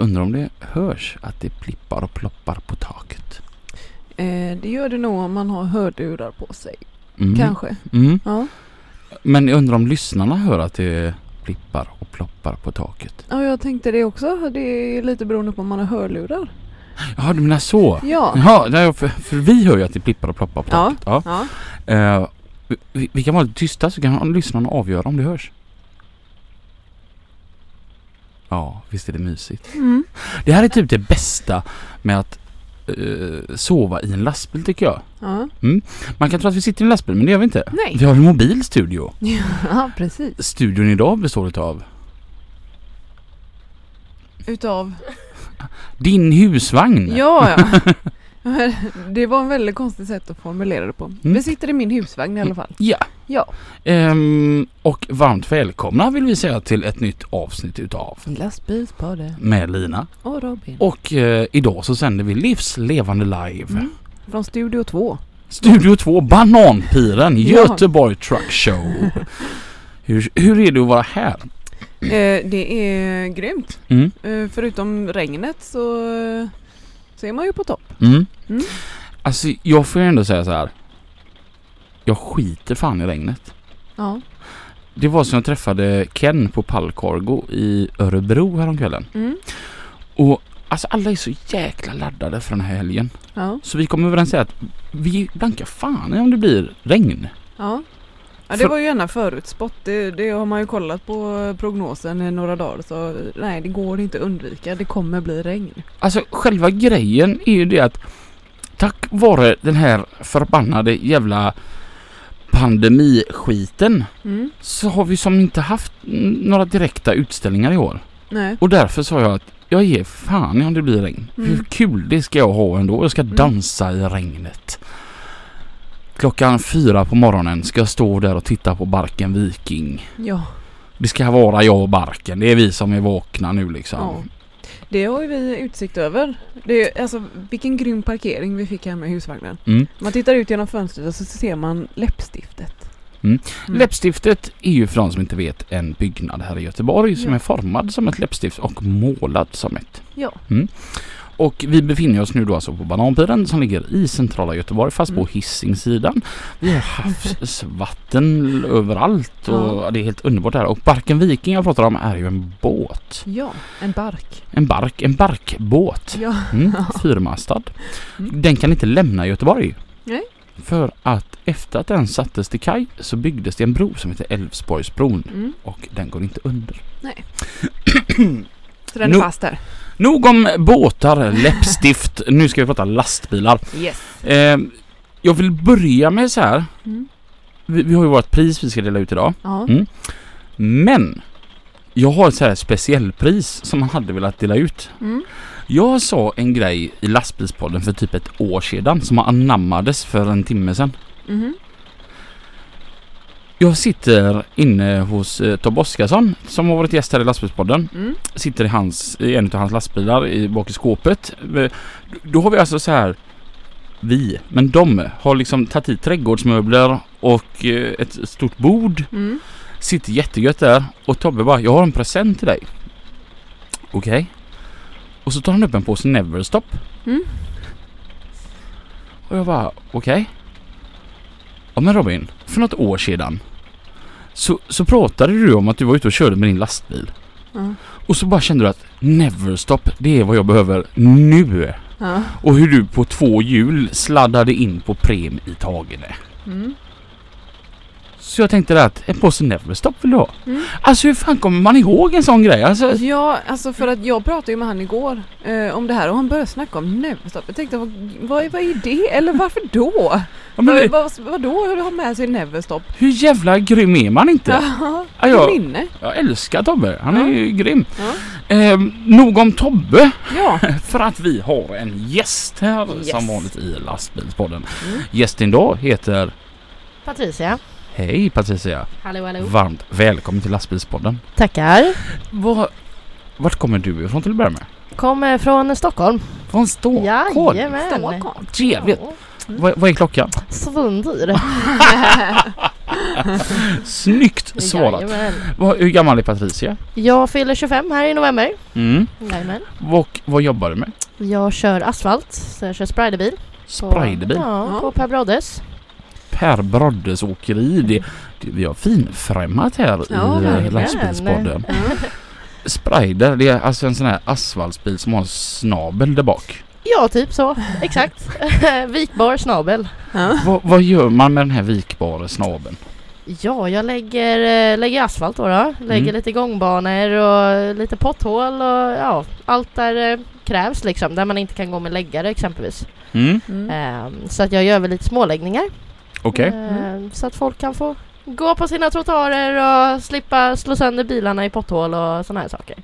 Alltså undrar om det hörs att det plippar och ploppar på taket. Eh, det gör det nog om man har hörlurar på sig. Mm. Kanske. Mm. Ja. Men jag undrar om lyssnarna hör att det plippar och ploppar på taket. ja, jag tänkte det också. Det är lite beroende på om man har hörlurar. Jaha, du menar så? Ja. Ja, för, för vi hör ju att det plippar och ploppar på Ja. taket. Ja. Ja. Eh, vi, vi kan vara lite tysta så kan lyssnarna avgöra om det hörs. Ja, visst är det mysigt. Mm. Det här är typ det bästa med att eh, sova i en lastbil tycker jag. Ja. Man kan tro att vi sitter i en lastbil men det gör vi inte. Nej. Vi har en mobil studio. ja, precis. Studion idag består av Utav... din husvagn. Ja, ja. Det var en väldigt konstigt sätt att formulera det på. Mm. Vi sitter i min husvagn i alla fall. Ja. Ja. Ehm, och varmt välkomna vill vi säga till ett nytt avsnitt utav Lastbilspodden med Lina. och Robin. Och eh, idag så sänder vi livs levande live. Mm. Från Studio 2. Studio 2 Bananpiren. Göteborg Truck Show. hur, hur är det att vara här? Eh, det är grymt. Mm. Eh, förutom regnet så, så är man ju på topp. Mm. Mm. Alltså jag får ju ändå säga så här. Jag skiter fan i regnet. Ja. Det var som jag träffade Ken på Pallcargo i Örebro häromkvällen. Mm. Och alltså alla är så jäkla laddade för den här helgen. Ja. Så vi kom överens om att vi blankar fan om det blir regn. Ja. Ja, det var ju gärna förutspått. Det, det har man ju kollat på prognosen i några dagar. Så nej, det går inte att undvika. Det kommer bli regn. Alltså själva grejen är ju det att tack vare den här förbannade jävla pandemiskiten Mm. så har vi som inte haft mm, några direkta utställningar i år. Nej. Och därför sa jag att jag ger fan om det blir regn. Mm. Hur kul det ska jag ha ändå. Jag ska Mm. dansa i regnet. Klockan fyra på morgonen ska jag stå där och titta på Barken Viking. Ja. Det ska vara jag och Barken. Det är vi som är vakna nu liksom. ja. Det har ju vi utsikt över. Det är, alltså, vilken grym parkering vi fick här med husvagnen. Mm. Man tittar ut genom fönstret och så ser man läppstiftet. Mm. Mm. Läppstiftet är ju för de som inte vet en byggnad här i Göteborg som Ja. är formad som ett läppstift och målad som ett. Ja. Och vi befinner oss nu då alltså på Bananpiren som ligger i centrala Göteborg fast Mm. på Hisingssidan. Vi har havsvatten överallt och det är helt underbart här. Och Barken Viking jag pratar om är ju en båt. Ja, en bark. En bark, en barkbåt. Ja. Mm, fyrmastad. Mm. Den kan inte lämna Göteborg. Nej. För att efter att den sattes till kaj så byggdes det en bro som heter Älvsborgsbron. Mm. Och den går inte under. Så den är No. fast där. Nog om båtar, läppstift. nu ska vi prata lastbilar. Yes. Eh, jag vill börja med så här. Mm. Vi, vi har ju vårt pris vi ska dela ut idag. Ja. Mm. Men jag har ett så här speciellpris som man hade velat dela ut. Mm. Jag sa en grej i lastbilspodden för typ ett år sedan som anammades för en timme sedan. Mhm. Jag sitter inne hos eh, Tobbe Oskarsson som har varit gäst här i lastbilspodden. Mm. Sitter i, hans, i en av hans lastbilar i, bak i skåpet. Eh, Då har vi alltså så här vi, men de har liksom tagit hit trädgårdsmöbler och eh, ett stort bord. Mm. Sitter jättegött där och Tobbe bara, jag har en present till dig. Okej. Och så tar han upp en påse Neverstop. Mm. Och jag bara, okej. Ja men Robin, för något år sedan så, så pratade du om att du var ute och körde med din lastbil. Ja. Och så bara kände du att Neverstop, det är vad jag behöver nu. Ja. Och hur du på två hjul sladdade in på Prem i Tagene. Mm. Så jag tänkte att en påse Neverstop vill du ha? Mm. Alltså hur fan kommer man ihåg en sån grej? Alltså, Ja, alltså för att jag pratade ju med han igår eh, om det här och han började snacka om Neverstop. Jag tänkte vad, vad, vad är det? Eller varför då? ja, men, vad, vad, vadå att ha med sig Neverstop? hur jävla grym är man inte? Ja, Ja, jag, minne. jag älskar Tobbe. Han är Ja. ju grym. Ja. Eh, nog om Tobbe. ja. För att vi har en gäst här Yes. som vanligt i lastbilspodden. Mm. Gästen då heter Patricia. Hej Patricia. Hallå hallå. Varmt välkommen till lastbilspodden. Tackar. Var, vart kommer du ifrån till att börja med? Kommer från Stockholm. Från Stockholm? Jajamän. Stockholm. Trevligt. Ja. Vad, vad är klockan? Svundyr. Snyggt svarat. Vad, hur gammal är Patricia? Jag fyller 25 här i november. Mm. Jajamän. Och vad jobbar du med? Jag kör asfalt, så jag kör spriderbil. Spriderbil? Ja, Ja. på Per Broddes. Per Broddes åkeri. Det, det, vi har finfrämmat här Ja, i eh, verkligen. lastbilspodden. Sprider, det är alltså en sån här asfaltsbil som har en snabel där bak. Ja, typ så. Exakt. Vikbar snabel. Ja. Vad, vad gör man med den här vikbara snabeln? Ja, jag lägger, eh, lägger asfalt då, då. Lägger Mm. lite gångbanor och lite potthål och ja, allt där eh, krävs liksom. Där man inte kan gå med läggare exempelvis. Mm. Mm. Ehm, så att jag gör väl lite småläggningar. Okej. Ehm, så att folk kan få gå på sina trottoarer och slippa slå sönder bilarna i potthål och sådana här saker.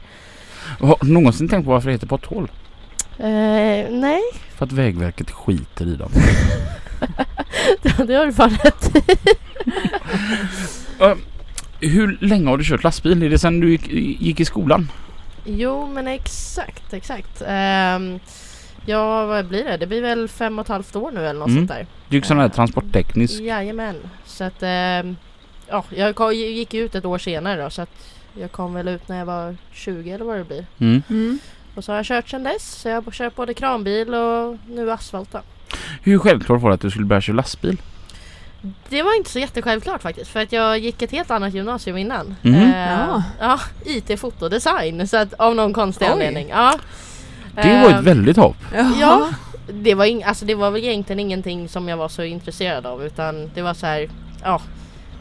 Har du någonsin tänkt på varför det heter potthål? Ehm, nej, För att Vägverket skiter i dem. det har du fan rätt i. Hur länge har du kört lastbil? Är det sedan du gick, gick i skolan? Jo men exakt, exakt. Ehm, ja vad blir det? Det blir väl fem och ett halvt år nu eller något Mm. sånt där. Du gick sån här transportteknisk. Jajamän. Så att ehm, ja, jag gick ut ett år senare då så att jag kom väl ut när jag var 20 eller vad det blir. Mm. Mm. Och så har jag kört sedan dess. Så jag har kört både kranbil och nu asfalt då. Hur självklart var det att du skulle börja köra lastbil? Det var inte så jättesjälvklart faktiskt för att jag gick ett helt annat gymnasium innan. Mhm. Eh, Ja. ja, IT fotodesign så att av någon konstig Oj. anledning. Ja. Det var ett Eh, väldigt hopp. Ja, det var, ing- alltså det var väl egentligen ingenting som jag var så intresserad av utan det var så här, ja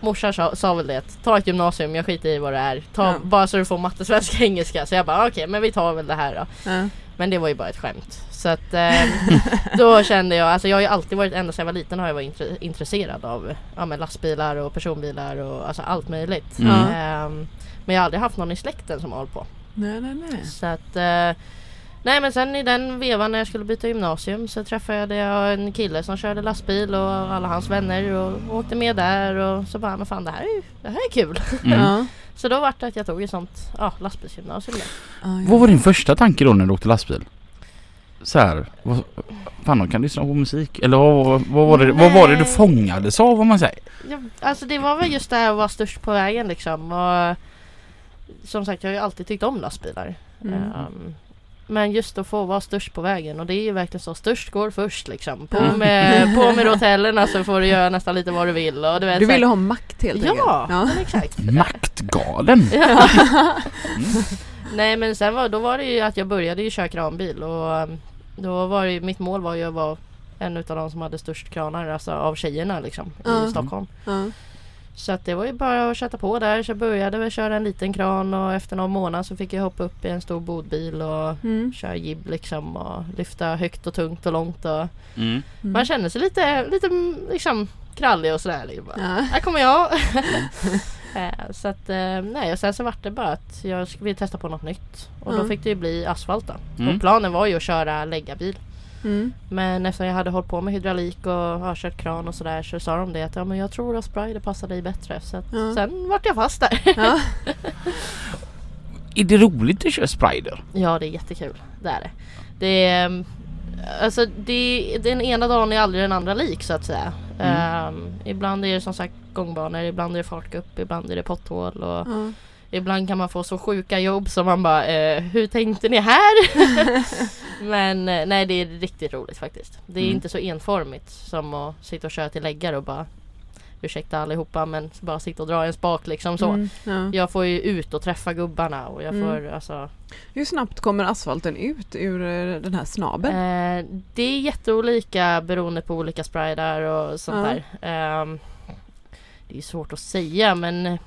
Morsan sa, sa väl det, ta ett gymnasium, jag skiter i vad det är. Ta, Ja. Bara så du får matte, svenska, engelska. Så jag bara okej, men vi tar väl det här då. Ja. Men det var ju bara ett skämt. Så att eh, då kände jag, alltså jag har ju alltid varit, ända sedan jag var liten har jag varit intre- intresserad av ja, men lastbilar och personbilar och alltså allt möjligt. Mm. Ehm, men jag har aldrig haft någon i släkten som har hållit på. Nej, nej, nej. Så att eh, Nej men sen i den vevan när jag skulle byta gymnasium så träffade jag en kille som körde lastbil och alla hans vänner och åkte med där och så bara men fan det här är det här är kul. Mm. Ja. Så då vart det att jag tog ett sånt ja, lastbilsgymnasium där. Ja. Vad var din första tanke då när du åkte lastbil? Så här, vad, fan de kan lyssna på musik. Eller vad, vad, var det, vad var det du fångades av om man säger? Ja, alltså det var väl just det här att vara störst på vägen liksom och som sagt jag har ju alltid tyckt om lastbilar. Mm. Ehm, men just att få vara störst på vägen och det är ju verkligen så störst går först liksom. På, Ja. med, på med hotellerna så får du göra nästan lite vad du vill och du vet Du så här- ha makt helt enkelt? Ja, ja. exakt. Maktgalen! Ja. Mm. Nej men sen var, då var det ju att jag började ju köra kranbil och um, då var det ju, mitt mål var ju att vara en utav de som hade störst kranar, alltså av tjejerna liksom i Stockholm. Ja. Så att det var ju bara att sätta på där så jag började väl köra en liten kran och efter någon månad så fick jag hoppa upp i en stor bodbil och Mm. köra jib liksom och lyfta högt och tungt och långt och Mm. man kände sig lite, lite mm, liksom krallig och sådär. Liksom. Ja. Här kommer jag! Eh, så att eh, nej och sen så vart det bara att jag ville testa på något nytt och då Ja. fick det ju bli asfalt då. Mm. Och planen var ju att köra läggarbil. Mm. Men eftersom jag hade hållit på med hydraulik och har kört kran och sådär så sa de det att ja men jag tror att spray det passar dig bättre. Så att Ja. sen vart jag fast där. Ja. Är det roligt att köra Sprider? ja det är jättekul, det är det. Det är, ehm, alltså det, den ena dagen är aldrig den andra lik så att säga. Mm. Ehm, ibland är det som sagt gångbanor, ibland är det fartgupp, ibland är det potthål och Ja. Ibland kan man få så sjuka jobb som man bara eh, Hur tänkte ni här? Men eh, nej det är riktigt roligt faktiskt. Det är Mm. inte så enformigt som att sitta och köra till läggare och bara Ursäkta allihopa men bara sitta och dra en spak liksom så. Mm. Ja. Jag får ju ut och träffa gubbarna och jag Mm. får alltså Hur snabbt kommer asfalten ut ur eh, den här snabeln? eh, Det är jätteolika beroende på olika sprider och sånt Ja. där. Ehm, Det är svårt att säga men eh,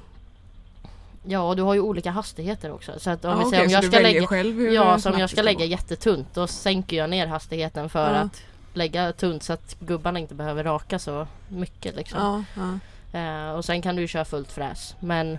Ja du har ju olika hastigheter också så att om Ja, vi säger om så jag ska lägga Ja, så om jag ska lägga jättetunt då sänker jag ner hastigheten för Ja. att lägga tunt så att gubbarna inte behöver raka så mycket liksom. Ja. Eh, och sen kan du ju köra fullt fräs. Men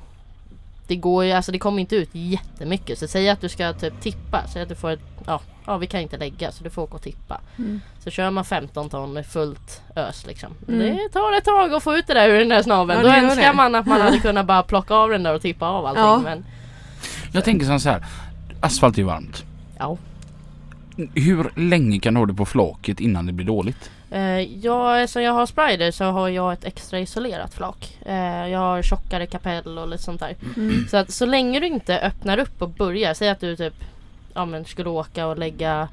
det går ju, alltså det kommer inte ut jättemycket. Så säg att du ska typ tippa. Säg att du får ett, ja, ja vi kan inte lägga så du får åka och tippa. Mm. Så kör man 15 ton med fullt ös liksom. Mm. Det tar ett tag att få ut det där ur den där snaveln. Ja, Då önskar det. man att man hade kunnat bara plocka av den där och tippa av allting. Ja. Men Jag tänker som så här. Asfalt är ju varmt. ja. Hur länge kan du ha det på flaket innan det blir dåligt? Eh, ja, eftersom jag har sprider så har jag ett extra isolerat flak. Eh, jag har tjockare kapell och lite sånt där. Mm. Så att så länge du inte öppnar upp och börjar, säg att du typ ja, men skulle åka och lägga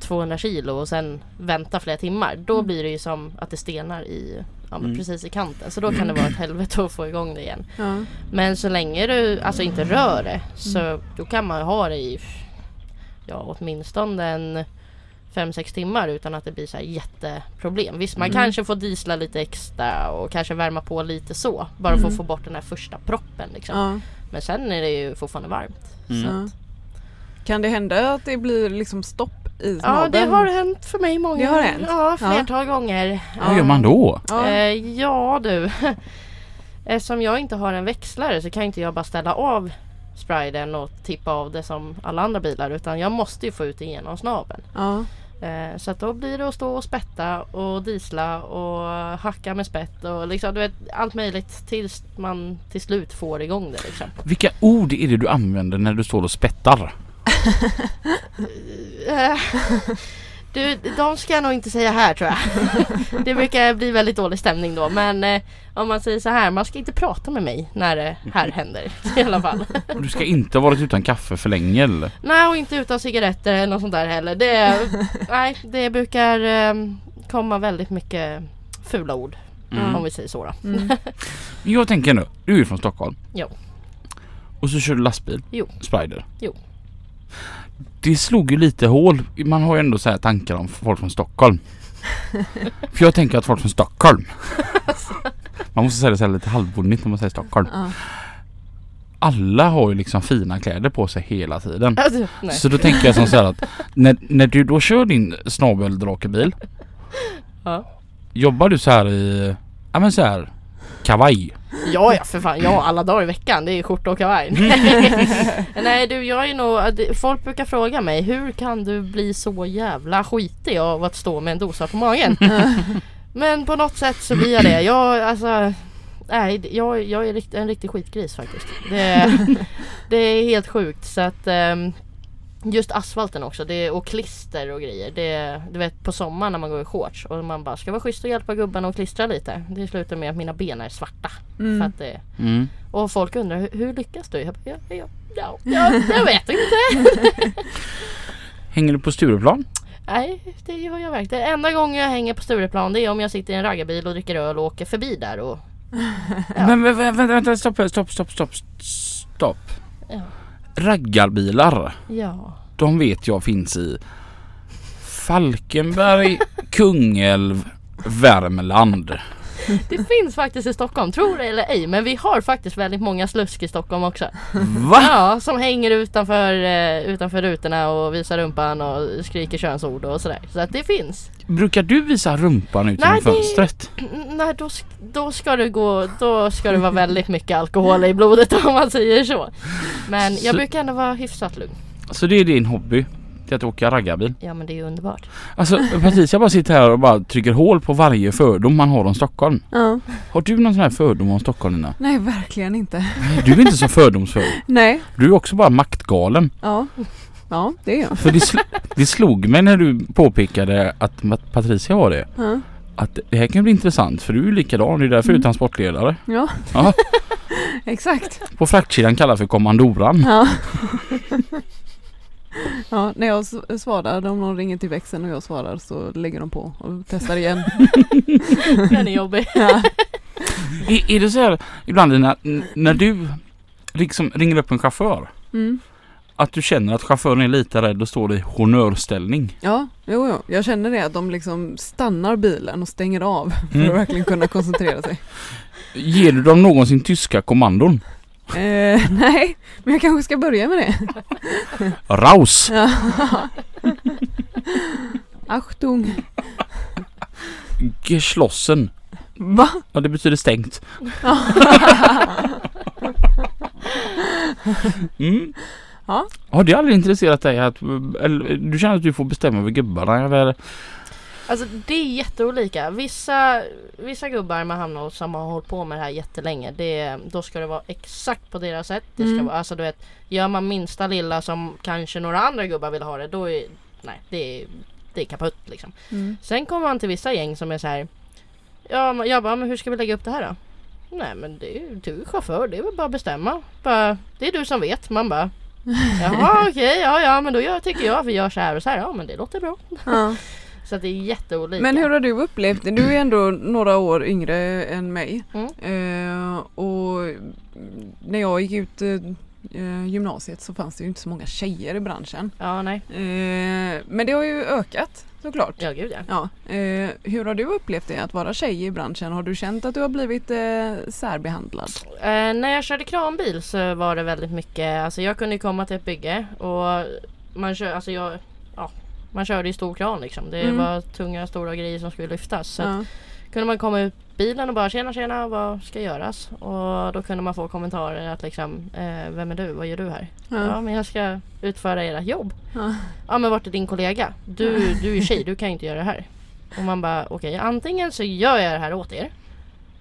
200 kilo och sen vänta flera timmar. Då Mm. blir det ju som att det stenar i, ja, Mm. precis i kanten. Så då kan det vara ett helvete att få igång det igen. Ja. Men så länge du alltså inte rör det så Mm. då kan man ha det i ja, åtminstone en 5-6 timmar utan att det blir så här jätteproblem. Visst man Mm. kanske får diesla lite extra och kanske värma på lite så. Bara för att Mm. få bort den här första proppen liksom. Ja. Men sen är det ju fortfarande varmt. Mm. Så. Kan det hända att det blir liksom stopp i Ja snabeln? det har hänt för mig många Det har hänt? Ja flertal gånger. Vad gör man då? Ja. Eh, ja du. Eftersom jag inte har en växlare så kan inte jag bara ställa av spriden och tippa av det som alla andra bilar utan jag måste ju få ut det genom snabeln. Ja. Eh, så att då blir det att stå och spätta och diesla och hacka med spett och liksom du vet allt möjligt tills man till slut får igång det liksom. Vilka ord är det du använder när du står och spettar? Du, de ska jag nog inte säga här tror jag. Det brukar bli väldigt dålig stämning då. Men eh, om man säger så här, man ska inte prata med mig när det här händer. I alla fall. Du ska inte ha varit utan kaffe för länge eller? Nej, och inte utan cigaretter eller något sånt där heller. Det, nej, det brukar eh, komma väldigt mycket fula ord. Mm. Om vi säger så då. Mm. Jag tänker nu, du är ju från Stockholm. Jo. Och så kör du lastbil. Jo. Spider. Jo. Det slog ju lite hål. Man har ju ändå så här tankar om folk från Stockholm. För jag tänker att folk från Stockholm. Man måste säga det så här lite halvbonnigt när man säger Stockholm. Alla har ju liksom fina kläder på sig hela tiden. Alltså. Så då tänker jag som så här att när, när du då kör din snabeldrakebil. Ja. Jobbar du så här i, ja men så här kavaj? Ja, ja för fan. Ja, alla dagar i veckan. Det är skjorta och kavaj. Nej du, jag är nog... Folk brukar fråga mig hur kan du bli så jävla skitig av att stå med en dosa på magen? Men på något sätt så blir jag det. Jag alltså... Nej, jag, jag är en riktig skitgris faktiskt. Det, det är helt sjukt så att... ehm, Just asfalten också det, och klister och grejer. Det, du vet på sommaren när man går i shorts och man bara ska vara schysst och hjälpa gubbarna att klistra lite. Det slutar med att mina ben är svarta. För Mm. att det, Mm. och folk undrar hur, hur lyckas du? Jag, bara, ja, ja, ja, ja, jag vet inte. Hänger du på Stureplan? Nej, det gör jag verkligen. Enda gången jag hänger på Stureplan det är om jag sitter i en raggarbil och dricker öl och åker förbi där. Och, Ja. Men vä- vä- vänta, vänta, stopp, stopp, stopp, stopp, stopp. ja. Raggarbilar, ja. de vet jag finns i Falkenberg, Kungälv, Värmland. Det finns faktiskt i Stockholm, tror det eller ej. Men vi har faktiskt väldigt många slusk i Stockholm också. Va? Ja, som hänger utanför, eh, utanför rutorna och visar rumpan och skriker könsord och sådär. Så att det finns. Brukar du visa rumpan ut genom fönstret? Nej, då, då ska du gå, då ska det vara väldigt mycket alkohol i blodet om man säger så. Men jag Så- brukar ändå vara hyfsat lugn. Så det är din hobby? Till att åka raggarbil? Ja men det är ju underbart. Alltså Patricia bara sitter här och bara trycker hål på varje fördom man har om Stockholm. Ja. Har du någon sån här fördom om Stockholm Nina? Nej, verkligen inte. Du är inte så fördomsfull. Nej. Du är också bara maktgalen. Ja. Ja, det är jag. För det, sl- det slog mig när du påpekade att Patricia var det. Ja. Att det här kan bli intressant för du är likadan. Det är därför du är Mm. transportledare. Ja, Ja, exakt. på fraktkedjan kallar för kommandoran. Ja. Ja, när jag svarar, om någon ringer till växeln och jag svarar så lägger de på och testar igen. Den är jobbig. Ja. Är, är det så här ibland när, när du liksom ringer upp en chaufför. Mm. Att du känner att chauffören är lite rädd och står i honörställning. Ja, jo, jo. Jag känner det att de liksom stannar bilen och stänger av för Mm. att verkligen kunna koncentrera sig. Ger du dem någonsin tyska kommandon? Eh, nej, men jag kanske ska börja med det. Raus! Ja. Achtung. Geschlossen. Va? Ja, det betyder stängt. Mm. Ja. Har det aldrig intresserat dig att, eller, du känner att du får bestämma över gubbarna eller? Alltså det är jätteolika. Vissa, vissa gubbar man hamnar hos som har hållit på med det här jättelänge. Det, då ska det vara exakt på deras sätt. Det ska Mm. vara, alltså du vet, gör man minsta lilla som kanske några andra gubbar vill ha det. Då är, nej det är, det är kaputt liksom. Mm. Sen kommer man till vissa gäng som är så här. Ja, jag bara, men hur ska vi lägga upp det här då? Nej men det är, du är chaufför, det är väl bara att bestämma. Bara, det är du som vet. Man bara Jaha okej, ja ja men då gör, tycker jag vi gör så här och så här. Ja men det låter bra. Ja. Så det är jätteolika. Men hur har du upplevt det? Du är ändå några år yngre än mig. Mm. Eh, och när jag gick ut eh, gymnasiet så fanns det ju inte så många tjejer i branschen. Ja nej, Eh, men det har ju ökat såklart. ja gud ja. Ja. Eh, hur har du upplevt det att vara tjej i branschen? Har du känt att du har blivit eh, särbehandlad? Eh, när jag körde kranbil så var det väldigt mycket, alltså jag kunde komma till ett bygge och man kör, alltså jag, ja, man körde i stor kran liksom. Det Mm. var tunga stora grejer som skulle lyftas. Så Ja. kunde man komma ut bilen och bara tjena tjena vad ska göras? Och då kunde man få kommentarer att liksom eh, Vem är du? Vad gör du här? Ja. Ja. men jag ska utföra ert jobb. Ja. Ja men vart är din kollega? Du, du är tjej, du kan inte göra det här. Och man bara okej antingen så gör jag det här åt er.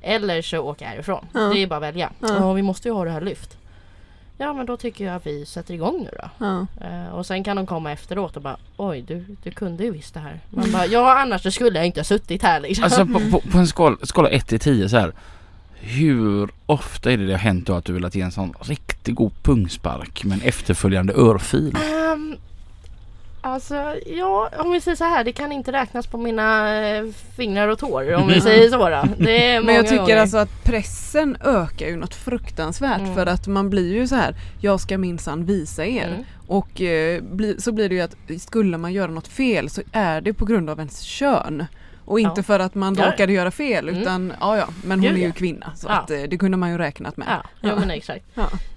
Eller så åker jag härifrån. Ja. Det är bara att välja. Ja. Ja vi måste ju ha det här lyft. Ja men då tycker jag att vi sätter igång nu då. Ja. Eh, och sen kan de komma efteråt och bara Oj du, du kunde ju visst det här. Man bara ja annars skulle jag inte ha suttit här liksom. Alltså på, på, på en skala, skala 1 till 10 så här. Hur ofta är det det har hänt då att du velat ge en sån riktigt god pungspark med en efterföljande örfil? Ehm, alltså ja, om vi säger så här, det kan inte räknas på mina eh, fingrar och tår om vi säger så då. Det är Men jag tycker gånger. alltså att pressen ökar ju något fruktansvärt Mm. för att man blir ju så här Jag ska minsann visa er Mm. och eh, bli, så blir det ju att skulle man göra något fel så är det på grund av ens kön och inte Ja. för att man Ja. råkade göra fel Mm. utan ja ja men hon Gud, är ju kvinna så Ja. att, eh, det kunde man ju räknat med. Ja, ja. men exakt.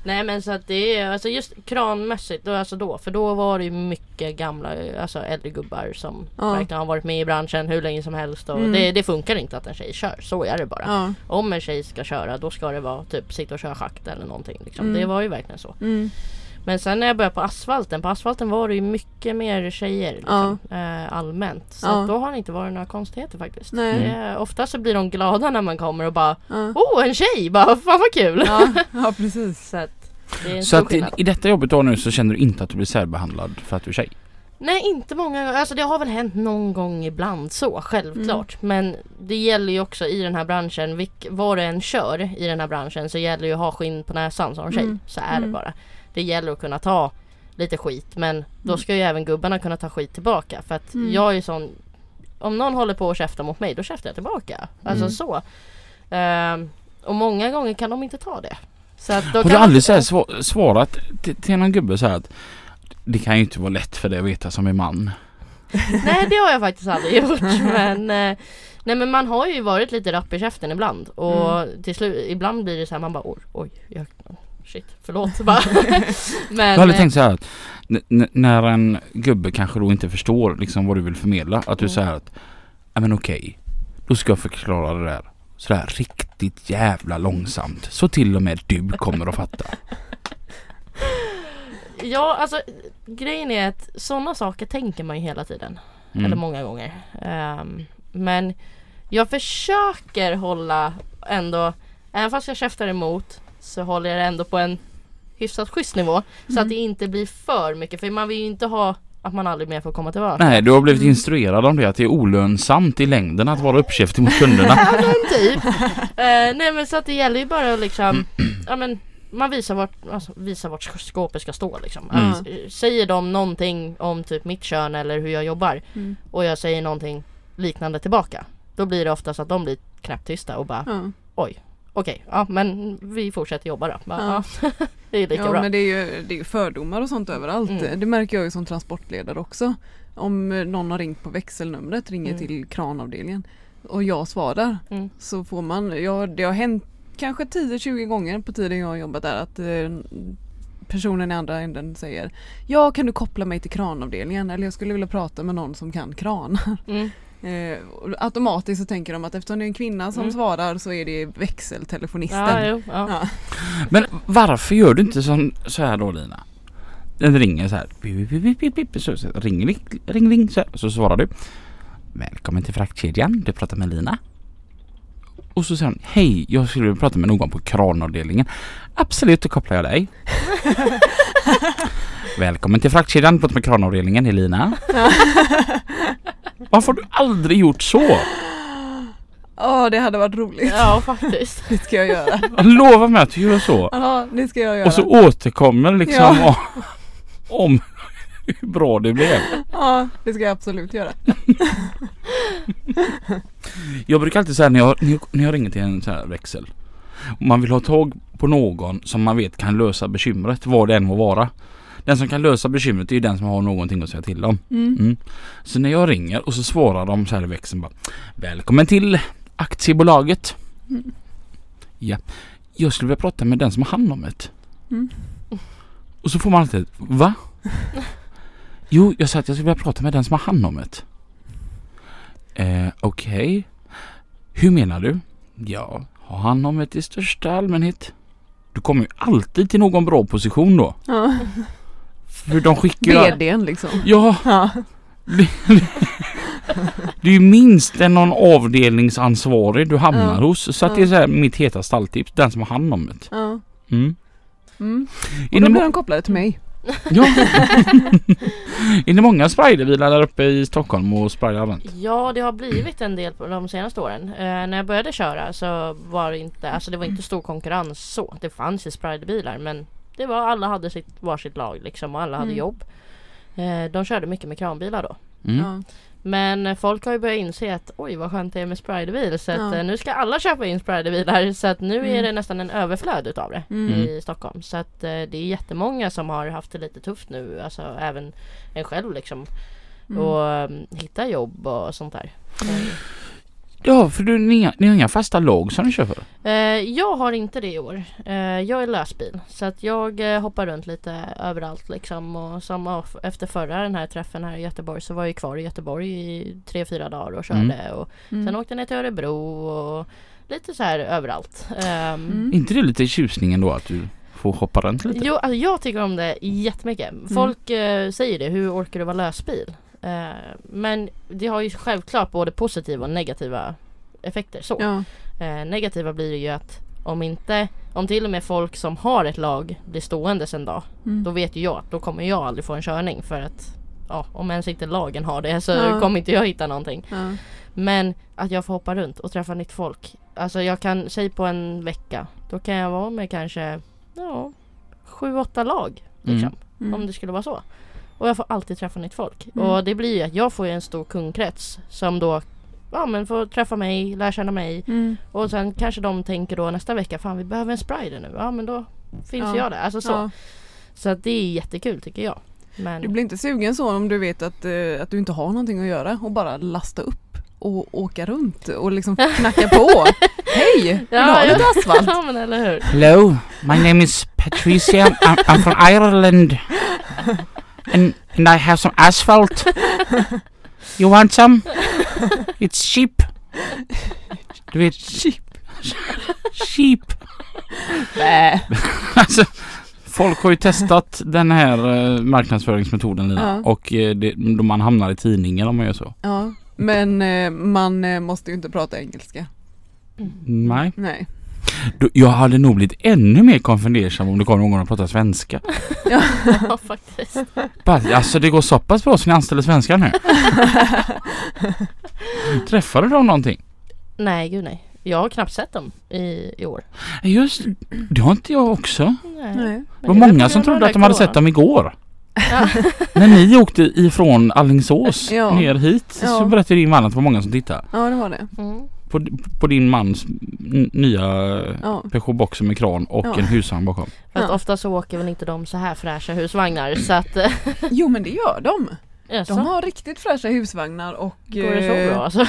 Nej men så att det är alltså just kranmässigt, då, alltså då, för då var det ju mycket gamla, alltså äldre gubbar som verkligen har varit med i branschen hur länge som helst och Mm. det, det funkar inte att en tjej kör, så är det bara. Om en tjej ska köra då ska det vara typ sitta och köra schakt eller någonting liksom. Mm. Det var ju verkligen så. Men sen när jag började på asfalten, på asfalten var det ju mycket mer tjejer liksom, eh, allmänt. Så Ja. då har det inte varit några konstigheter faktiskt. Nej. Det är, ofta så blir de glada när man kommer och bara Ja. Oh en tjej! Bara fan vad kul! Ja, ja precis. Så att det Så att i, i detta jobbet du har nu så känner du inte att du blir särbehandlad för att du är tjej? Nej inte många gånger, alltså det har väl hänt någon gång ibland så självklart. Mm. Men det gäller ju också i den här branschen, vilk, vad du än kör i den här branschen så gäller det ju att ha skinn på näsan som tjej. Mm. Så är det Mm. bara. Det gäller att kunna ta lite skit men då Mm. ska ju även gubbarna kunna ta skit tillbaka. För att Mm. jag är ju sån Om någon håller på att käfta mot mig då käftar jag tillbaka. Alltså Mm. så. Ehm, och många gånger kan de inte ta det. Så att då Har du aldrig så svarat till, till någon gubbe så här att det kan ju inte vara lätt för dig att veta som är man. Nej det har jag faktiskt aldrig gjort men eh, Nej men man har ju varit lite rapp i käften ibland och Mm. till slut ibland blir det så här man bara oj, oj jag, shit förlåt bara. men Jag har aldrig eh, tänkt så här att när en gubbe kanske då inte förstår liksom vad du vill förmedla att du Mm. säger att ja men okej, då ska jag förklara det där sådär riktigt jävla långsamt så till och med du kommer att fatta. Ja alltså grejen är att sådana saker tänker man ju hela tiden. Eller Mm. många gånger. Ehm, men jag försöker hålla ändå, även fast jag käftar emot så håller jag det ändå på en hyfsat schysst nivå. Så Mm. att det inte blir för mycket för man vill ju inte ha att man aldrig mer får komma tillbaka. Nej, du har blivit instruerad om det att det är olönsamt i längden att vara uppkäftig mot kunderna. Ja men typ. Eh, nej men så att det gäller ju bara att liksom, ja men man visar vart, alltså, visar vart sk- skåpet ska stå liksom. Mm. Eh, säger de någonting om typ mitt kön eller hur jag jobbar Mm. och jag säger någonting liknande tillbaka. Då blir det oftast att de blir knäpptysta och bara Ja. oj, okej, ja men vi fortsätter jobba då. Ja. ja. det är lika Ja bra. men det är ju det är fördomar och sånt överallt. Mm. Det märker jag ju som transportledare också. Om någon har ringt på växelnumret, ringer Mm. till kranavdelningen och jag svarar Mm. så får man, ja det har hänt kanske 10-20 gånger på tiden jag har jobbat där att eh, personen i andra änden säger Ja kan du koppla mig till kranavdelningen eller jag skulle vilja prata med någon som kan kranar. Mm. Eh, och automatiskt så tänker de att eftersom det är en kvinna som Mm. svarar så är det växeltelefonisten. Ja, jo, ja. Ja. Men varför gör du inte som, så här då Lina? Den ringer så här. Så, så, ring, ring, ring, ring. Så, här. så svarar du. Välkommen till fraktkedjan. Du pratar med Lina. Och så säger hon. Hej, jag skulle vilja prata med någon på kranavdelningen. Absolut, då kopplar jag dig. Välkommen till fraktkedjan. Prata med kranavdelningen. Det är Lina. Varför har du aldrig gjort så? Ja det hade varit roligt. ja faktiskt. Det ska jag göra. Lova mig att du gör så. Ja det ska jag göra. Och så återkommer liksom Ja. om, om hur bra det blev. Ja det ska jag absolut göra. Jag brukar alltid säga när jag, när jag, ringer till en sån här växel. Om man vill ha tag på någon som man vet kan lösa bekymret, vad det än må vara. Den som kan lösa bekymret är ju den som har någonting att säga till om. Mm. Mm. Så när jag ringer och så svarar de så här i växeln bara Välkommen till aktiebolaget. Mm. Ja, jag skulle vilja prata med den som har hand om det. Mm. Och så får man alltid Va? jo, jag sa att jag skulle vilja prata med den som har hand om det. Eh, Okej. Hur menar du? Ja, har hand om det i största allmänhet. Du kommer ju alltid till någon bra position då. Ja. För de skickar ju... VDn liksom. Ja, Ja. det är ju minst en någon avdelningsansvarig du hamnar Ja. hos. Så att det är så här mitt heta stalltips. Den som har hand om det. ja. Mm. Mm. Och då blir de kopplade till mig. ja. är det många sprayderbilar där uppe i Stockholm och runt? Ja det har blivit en del på de senaste åren. Eh, när jag började köra så var det inte, alltså det var inte stor konkurrens så. Det fanns ju spriderbilar men det var alla hade sitt varsitt lag liksom och alla hade Mm. jobb. Eh, de körde mycket med kranbilar då. Mm. Ja. Men eh, folk har ju börjat inse att oj vad skönt det är med spriderbil så att Ja. eh, nu ska alla köpa in spriderbilar så att nu är Mm. det nästan en överflöd utav det Mm. i Stockholm. Så att eh, det är jättemånga som har haft det lite tufft nu, alltså även en själv liksom. Mm. Och um, hitta jobb och sånt där. Ja, för du, ni, ni har inga fasta lag som ni kör för? Eh, jag har inte det i år. Eh, jag är lösbil så att jag eh, hoppar runt lite överallt liksom och som efter förra den här träffen här i Göteborg så var jag kvar i Göteborg i tre, fyra dagar och körde Mm. och Mm. sen åkte jag ner till Örebro och lite så här överallt. Ehm, Mm. inte det lite tjusningen då att du får hoppa runt lite? Jo, alltså jag tycker om det jättemycket. Folk eh, säger det, hur orkar du vara lösbil? Eh, men det har ju självklart både positiva och negativa effekter. Så. Ja. Eh, negativa blir det ju att om inte, om till och med folk som har ett lag blir stående en dag, Mm. då vet ju jag att då kommer jag aldrig få en körning för att ja, om ens inte lagen har det så Ja. kommer inte jag hitta någonting. Ja. Men att jag får hoppa runt och träffa nytt folk. Alltså jag kan, säg på en vecka, då kan jag vara med kanske ja, sju, åtta lag. Liksom, Mm. Om det skulle vara så. Och jag får alltid träffa nytt folk. Mm. Och det blir ju att jag får ju en stor kundkrets som då ja, men får träffa mig, lära känna mig. Mm. Och sen kanske de tänker då nästa vecka, fan vi behöver en sprider nu. Ja men då finns Ja. jag där. Alltså så. Ja. Så att det är jättekul tycker jag. Men Du blir inte sugen så om du vet att, eh, att du inte har någonting att göra och bara lasta upp och åka runt och liksom knacka på. Hej! Vill du ha Ja, lite asfalt? ja men eller hur. Hello, my name is Patricia. I'm, I'm from Ireland. And, and I have some asphalt. You want some? It's cheap. Du vet, cheap. Bä. Alltså, folk har ju testat den här eh, marknadsföringsmetoden Lina. Ja. Och eh, det, då man hamnar i tidningen om man gör så. Ja, men eh, man eh, måste ju inte prata engelska. Nej. Nej. Då, jag hade nog blivit ännu mer konfundersam om det kom någon och pratade svenska. Ja. Ja faktiskt. Bara, alltså det går så pass bra så ni anställer svenskar nu. Träffade de någonting? Nej gud nej. Jag har knappt sett dem i, i år. Just det har inte jag också. Nej. Nej. Det var många som trodde att de hade sett dem igår. Ja. När ni åkte ifrån Allingsås Ja. ner hit så Ja. berättade din man att det var många som tittade. Ja det var det. Mm. På, på din mans nya Ja. Peugeot Boxer med kran och Ja. en husvagn bakom. Fast Ja. ofta så åker väl inte de så här fräscha husvagnar så att... eh, Jo men det gör de. jaså? De har riktigt fräscha husvagnar och Går det så eh, bra alltså?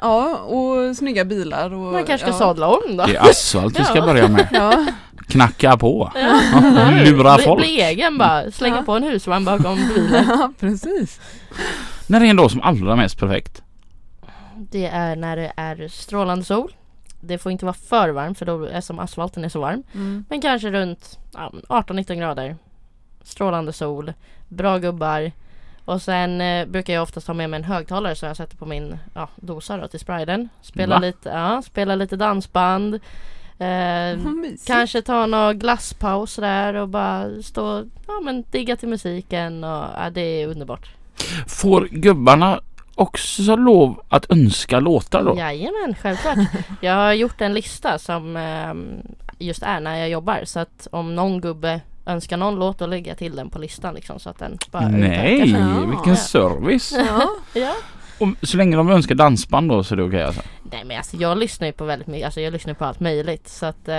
Ja, och snygga bilar och... Man kanske ska ja. sadla om då. Det är asfalt vi ska Ja. börja med. Ja, Knacka på. Ja. Lura bli, folk. bli egen bara, slänga Ja. på en husvagn bakom bilen. ja precis. När är en dag som allra mest perfekt? Det är när det är strålande sol. Det får inte vara för varmt för då är som asfalten är så varm. Mm. Men kanske runt ja, 18-19 grader. Strålande sol, bra gubbar. Och sen eh, brukar jag oftast ha med mig en högtalare som jag sätter på min ja, dosa då till spriten. Spela Va? lite, ja, spela lite dansband. Eh. Kanske ta någon glasspaus där och bara stå ja, men digga till musiken och ja, det är underbart. Får gubbarna också lov att önska låtar då? Jajamän, självklart. Jag har gjort en lista som ehm, just är när jag jobbar så att om någon gubbe önskar någon låt lägger jag till den på listan liksom så att den bara Nej. Ja. vilken service! Ja, Ja. Och så länge de önskar dansband då så är det okej alltså? Nej men alltså jag lyssnar ju på väldigt mycket, alltså jag lyssnar på allt möjligt så att eh,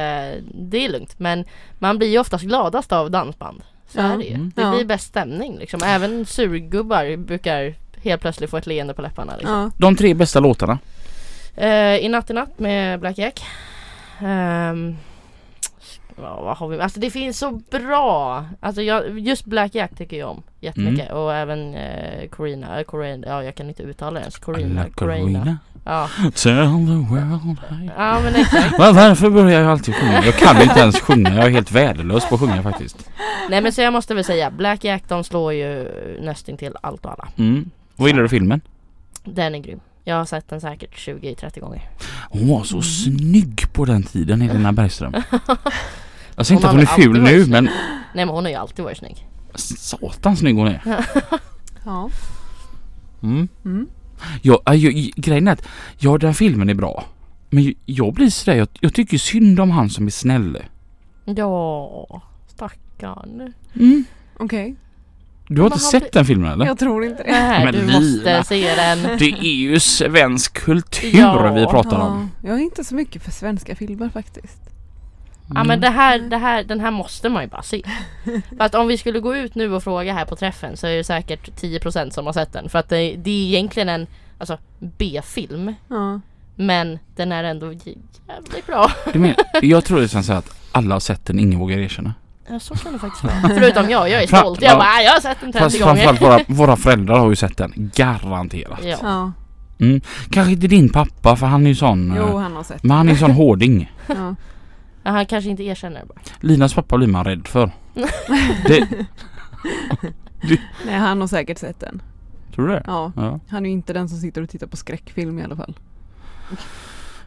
det är lugnt men man blir ju oftast gladast av dansband. Så Ja. är det ju. Mm. Det blir bäst stämning liksom. Även surgubbar brukar helt plötsligt få ett leende på läpparna liksom. ja. De tre bästa låtarna? Eh, I natt i natt med Black Jack. Ehm, ja, vad har vi? Alltså det finns så bra. Alltså jag, just Black Jack tycker jag om jättemycket. Och även eh, Corina, eh, Corina, ja jag kan inte uttala det ens. Corina, Corina. Ja. Tell the world I... ja men exakt. Va- Varför börjar jag alltid sjunga? Jag kan inte ens sjunga. Jag är helt värdelös på att sjunga faktiskt. Nej men så jag måste väl säga Black Jack de slår ju nästintill allt och alla. Mm. Vad gillar du filmen? Den är grym. Jag har sett den säkert 20-30 gånger. Hon var så snygg på den tiden, Helena Bergström. Jag säger Hon inte att hon är ful nu men Nej men hon har ju alltid varit snygg. satan snygg hon är. ja. Mm. Mm. Ja, äh, jag, grejen är att ja den filmen är bra. Men jag, blir sådär, jag, jag tycker synd om han som är snäll. Ja, stackarn. Mm. Okej, Du har inte har sett vi- den filmen eller? jag tror inte det. Nej Men du Lina. måste se den. Det är ju svensk kultur Ja. vi pratar om. Ja, jag är inte så mycket för svenska filmer faktiskt. Ja men det här, det här, den här måste man ju bara se. För att om vi skulle gå ut nu och fråga här på träffen så är det säkert 10% som har sett den. För att det, det är egentligen en alltså, B-film. Ja. Men den är ändå jä- jävligt bra. Jag tror det är så att alla har sett den, ingen vågar erkänna. Ja så kan det faktiskt vara. Förutom jag, jag är stolt. Jag ja. bara, jag har sett den 30 Fast gånger. framförallt våra, våra föräldrar har ju sett den, garanterat. Ja. ja. Mm. Kanske inte din pappa för han är ju sån, Jo, eh, han har sett. men han är ju sån hårding. Ja. Ja, Han kanske inte erkänner det bara. Linas pappa blir man rädd för. Det, Nej, han har säkert sett den. tror du det? Ja. Ja. Han är ju inte den som sitter och tittar på skräckfilm i alla fall.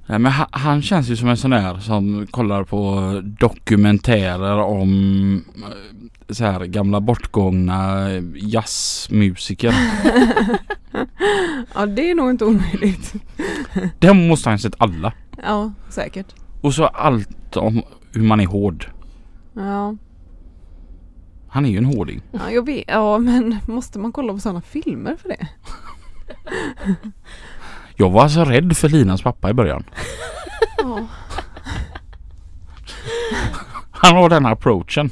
Nej, men han, han känns ju som en sån där som kollar på dokumentärer om eh, så här gamla bortgångna jazzmusiker. Ja, det är nog inte omöjligt. Den måste han ha sett alla. Ja, säkert. Och så allt om hur man är hård. Ja, Han är ju en hårding. ja jag vet. Ja, men måste man kolla på sådana filmer för det? Jag var alltså rädd för Linas pappa i början. Ja. Han har den approachen.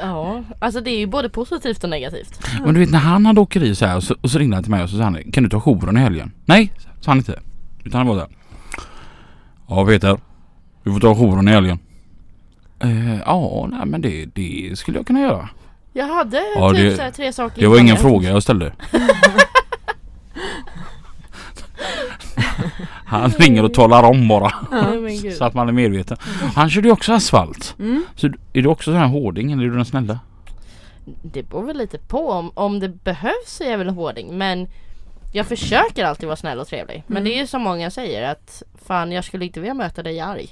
Ja, alltså det är ju både positivt och negativt. Men du vet när han hade åkeri så här och så, och så ringde han till mig och så sa han Kan du ta jouren i helgen? Nej, sa han inte. Utan han var där. Ja Peter. Du får ta jouren i helgen. Eh, ja, nej men det, det skulle jag kunna göra. Jag hade Ja, typ det- så här tre saker Det var ingen fråga jag ställde. Han ringer och talar om bara. Men gud. Så att man är medveten. Han körde ju också asfalt. Mm. Så är du också sån här hårding eller är du den snälla? Det beror väl lite på om, om det behövs så är jag väl hårding men jag försöker alltid vara snäll och trevlig. Men Mm. det är ju som många säger att fan jag skulle inte vilja möta dig arg.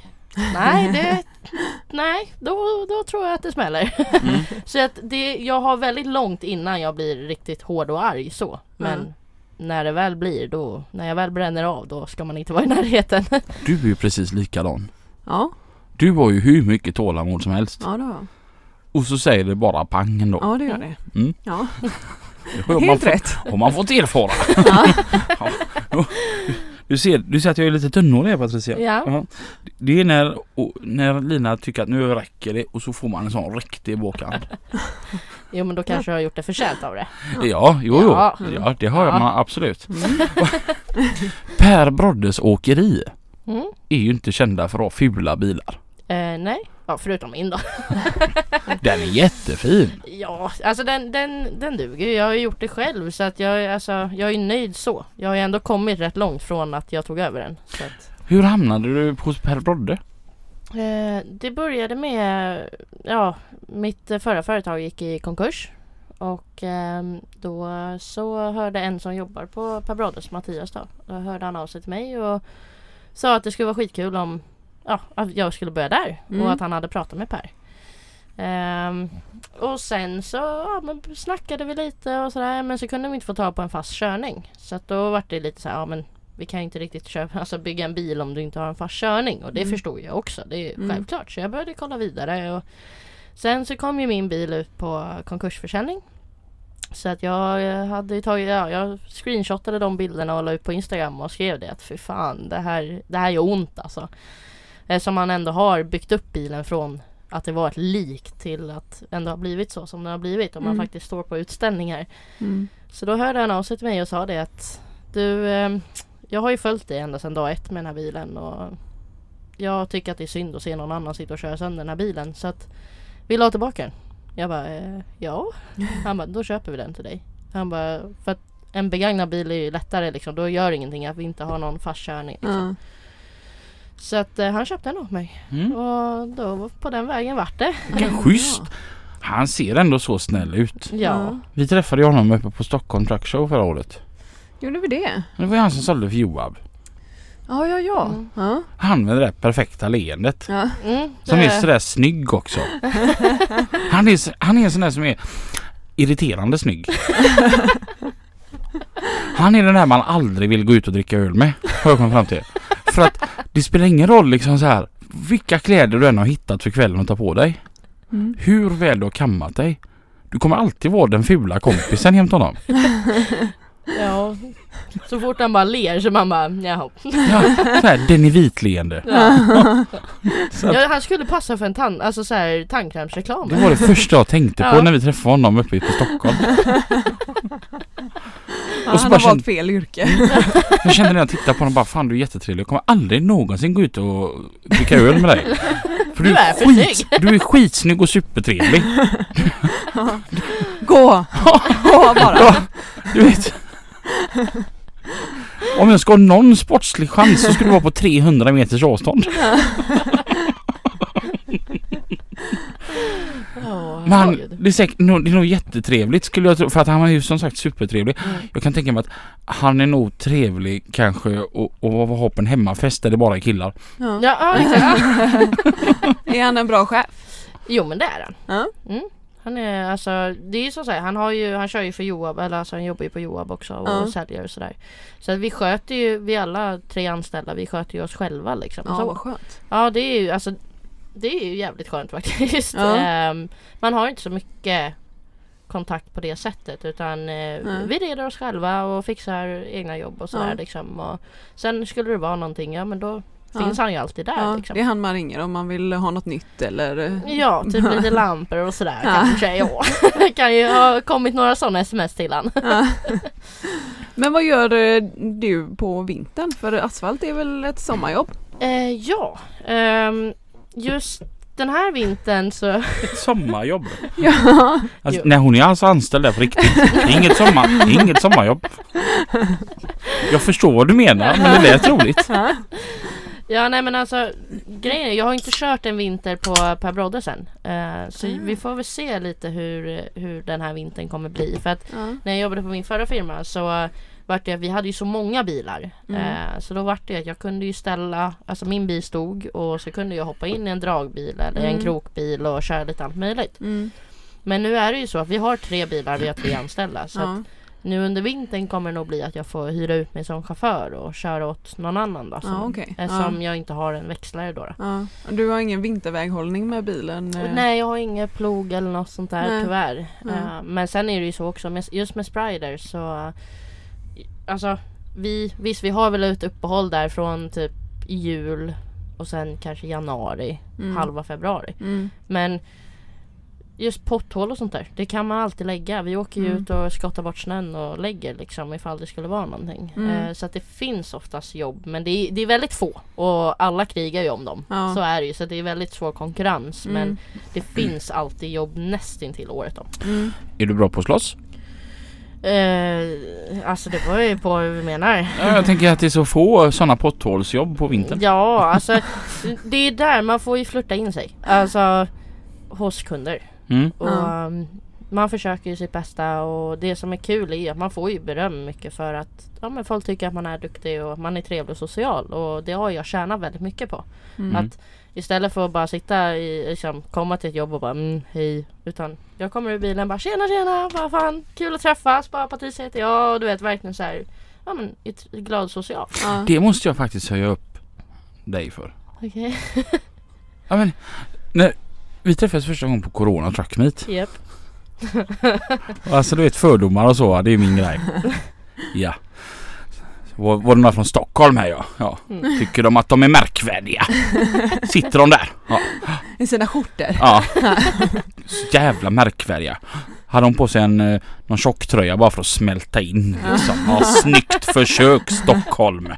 Nej, det, nej då, då tror jag att det smäller. Mm. så att det, jag har väldigt långt innan jag blir riktigt hård och arg så. Men Mm. När det väl blir då, när jag väl bränner av då ska man inte vara i närheten. Du är ju precis likadan. Ja, Du har ju hur mycket tålamod som helst. ja det har jag. Och så säger det bara pang ändå. Ja, det gör det. Mm. Ja, Det har man, helt rätt. har man fått erfara. Ja. Ja. Du ser, du ser att jag är lite tunnhårig här Patricia. Ja. Ja. Det är när, och, när Lina tycker att nu räcker det och så får man en sån riktig bakhand. Jo men då kanske jag har gjort det förtjänt av det. Ja, jo, jo. Ja. Ja, det har Ja. man absolut. Mm. Per Broddes åkeri Mm. är ju inte kända för att ha fula bilar. Eh, nej, ja, förutom min då. Den är jättefin. Ja, alltså den, den, den duger. Jag har ju gjort det själv så att jag, alltså, jag är nöjd så. Jag har ju ändå kommit rätt långt från att jag tog över den. Att, Hur hamnade du hos Per Brodde? eh, det började med, ja, mitt eh, förra företag gick i konkurs. Och ehm, då så hörde en som jobbar på Per Broddes, Mattias då, då hörde han av sig till mig och sa att det skulle vara skitkul om ja, att jag skulle börja där Mm. och att han hade pratat med Per. Ehm, och sen så ja, men snackade vi lite och sådär men så kunde vi inte få tag på en fast körning. Så att då var det lite så här, ja men vi kan inte riktigt köpa, alltså bygga en bil om du inte har en fast körning och det Mm. förstod jag också. Det är Mm. självklart. Så jag började kolla vidare och sen så kom ju min bil ut på konkursförsäljning. Så att jag eh, hade tagit, ja, jag screenshotade de bilderna och la ut på Instagram och skrev det att fy fan det här, det här gör ont alltså. Eftersom man ändå har byggt upp bilen från att det var ett lik till att ändå ha blivit så som det har blivit om man Mm. faktiskt står på utställningar. Mm. Så då hörde han av sig till mig och sa det att du, eh, jag har ju följt dig ända sedan dag ett med den här bilen och jag tycker att det är synd att se någon annan sitta och köra sönder den här bilen så att vill du ha tillbaka den? Jag bara, eh, ja. Han bara, då köper vi den till dig. Han bara, för att en begagnad bil är ju lättare liksom, då gör ingenting att vi inte har någon fast körning. Liksom. Ja. Så att eh, han köpte den åt mig Mm. och då på den vägen vart det. Vilken schysst! Han ser ändå så snäll ut. Ja. Vi träffade honom uppe på Stockholm Truck Show förra året. Gjorde vi det? Det var ju han som sålde för Joab. Ja, ja, ja. Mm. ja. Han med det där perfekta leendet. ja. Mm, Som det- är sådär snygg också. Han är, han är en sån där som är irriterande snygg. Han är den där man aldrig vill gå ut och dricka öl med. Har jag kommit fram till. För att det spelar ingen roll liksom så här vilka kläder du än har hittat för kvällen att ta på dig. Mm. Hur väl du har kammat dig. Du kommer alltid vara den fula kompisen jämte honom. Ja. Så fort han bara ler så man bara jaha. Ja, så här, den är vitleende. Ja. Så att, Ja, han skulle passa för en tand, alltså så här, tandkrämsreklam. det var det första jag tänkte på Ja. när vi träffade honom uppe på Stockholm. Ja, Och så han bara har valt fel yrke. Jag kände när jag tittade på honom bara fan du är jättetrevlig. Jag kommer aldrig någonsin gå ut och dricka öl med dig. För Du är för skit, du är skitsnygg och supertrevlig. Gå! Gå bara! Ja, du vet. Om jag ska ha någon sportslig chans så skulle det vara på 300 meters avstånd. Men han, det, är säkert, nog- det är nog jättetrevligt skulle jag tro. För att han är ju som sagt supertrevlig. Mm. Jag kan tänka mig att han är nog trevlig kanske och, och ha på en hemmafest där det bara är killar. Ja. Ja, exakt. Är han en bra chef? Jo men det är han. Mm. Han är alltså, det är ju så att han har ju, han kör ju för Joab, eller alltså han jobbar ju på Joab också och Ja. säljer och sådär. Så att vi sköter ju, vi alla tre anställda, vi sköter ju oss själva liksom. Ja, så. vad skönt. Ja det är ju alltså Det är ju jävligt skönt faktiskt. Ja. Ehm, man har inte så mycket kontakt på det sättet utan Nej. vi reder oss själva och fixar egna jobb och sådär Ja. liksom. Och sen skulle det vara någonting, ja men då Ja. finns han ju alltid där Ja, liksom. det är han man ringer om man vill ha något nytt eller... eh, Ja, typ lite lampor och sådär Ja. kanske. Ja. Det kan ju ha kommit några sådana sms till han. Ja. Men vad gör eh, du på vintern? För asfalt är väl ett sommarjobb? Eh, ja, ehm, just den här vintern så Ett sommarjobb. Ja. Alltså, nej hon är alltså anställd där på riktigt. Det är inget, sommar, det är inget sommarjobb. Jag förstår vad du menar men det lät roligt. Ja nej men alltså grejen är, jag har inte kört en vinter på Per Brodde sen. Eh, så Mm. vi får väl se lite hur, hur den här vintern kommer bli. För att Ja. när jag jobbade på min förra firma så uh, vart det, vi hade ju så många bilar. Mm. Eh, så då vart det att jag kunde ju ställa, alltså min bil stod och så kunde jag hoppa in i en dragbil eller en Mm. krokbil och köra lite allt möjligt. Mm. Men nu är det ju så att vi har tre bilar, vi har tre anställda. Så att Ja. Nu under vintern kommer det nog bli att jag får hyra ut mig som chaufför och köra åt någon annan då. Som, Ja, okej. Eftersom jag inte har en växlare då. då. Ja. Du har ingen vinterväghållning med bilen? eh? Nej jag har inget plog eller något sånt där Nej. tyvärr. Eh, men sen är det ju så också, med, just med Sprider så eh, Alltså vi, visst vi har väl ett uppehåll där från typ jul och sen kanske januari, Mm. halva februari. Mm. Men just potthål och sånt där. Det kan man alltid lägga. Vi åker ju Mm. ut och skottar bort snön och lägger liksom ifall det skulle vara någonting. Mm. Eh, så att det finns oftast jobb men det är, det är väldigt få och alla krigar ju om dem. Ja. Så är det ju så det är väldigt svår konkurrens Mm. men det finns alltid jobb nästintill året om. Mm. Är du bra på att slåss? Eh, alltså det beror ju på hur vi menar. Ja, Jag tänker att det är så få sådana potthålsjobb på vintern. Ja, alltså det är där man får ju flirta in sig. Alltså hos kunder. Mm. Och Ja. um, man försöker ju sitt bästa och det som är kul är att man får ju beröm mycket för att ja, men folk tycker att man är duktig och man är trevlig och social och det har jag tjänat väldigt mycket på. Mm. Att istället för att bara sitta i, liksom, komma till ett jobb och bara mm, hej utan jag kommer ur bilen bara tjena tjena vad fan kul att träffas bara Patricia heter jag och du vet verkligen så här ja men glad social. Ja. Det måste jag faktiskt höja upp dig för. Okej. Ja, men, när vi träffades första gången på Corona Truck Meet. Japp. Alltså du vet fördomar och så, det är min grej. Ja. Var, var det några från Stockholm här ja? ja. Mm. Tycker de att de är märkvärdiga? Sitter de där? Ja. I sina skjortor. ja. Så jävla märkvärdiga. Hade hon på sig en eh, någon tjocktröja bara för att smälta in liksom. Ja, snyggt försök Stockholm.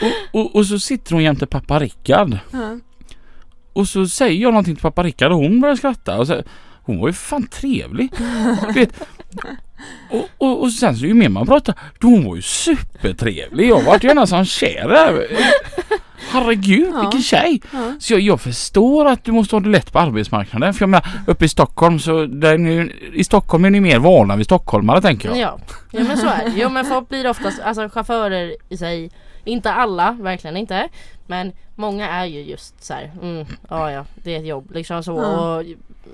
Och, och, och så sitter hon jämte pappa Rickard. Ja. Och så säger jag någonting till pappa Rickard och hon börjar skratta. Och så, hon var ju fan trevlig. Vet. Och, och, och sen så ju mer man pratar, hon var ju supertrevlig. Jag vart ju nästan kär där. Herregud Ja. vilken tjej. Ja. Så jag, jag förstår att du måste ha det lätt på arbetsmarknaden. För jag menar uppe i Stockholm så där är ni, i Stockholm är ni mer vana vid stockholmare tänker jag. Ja, ja men så är det. Jo men folk blir oftast, alltså chaufförer i sig, inte alla, verkligen inte. Men många är ju just så här, mm, ja ja, det är ett jobb liksom så. Ja. Och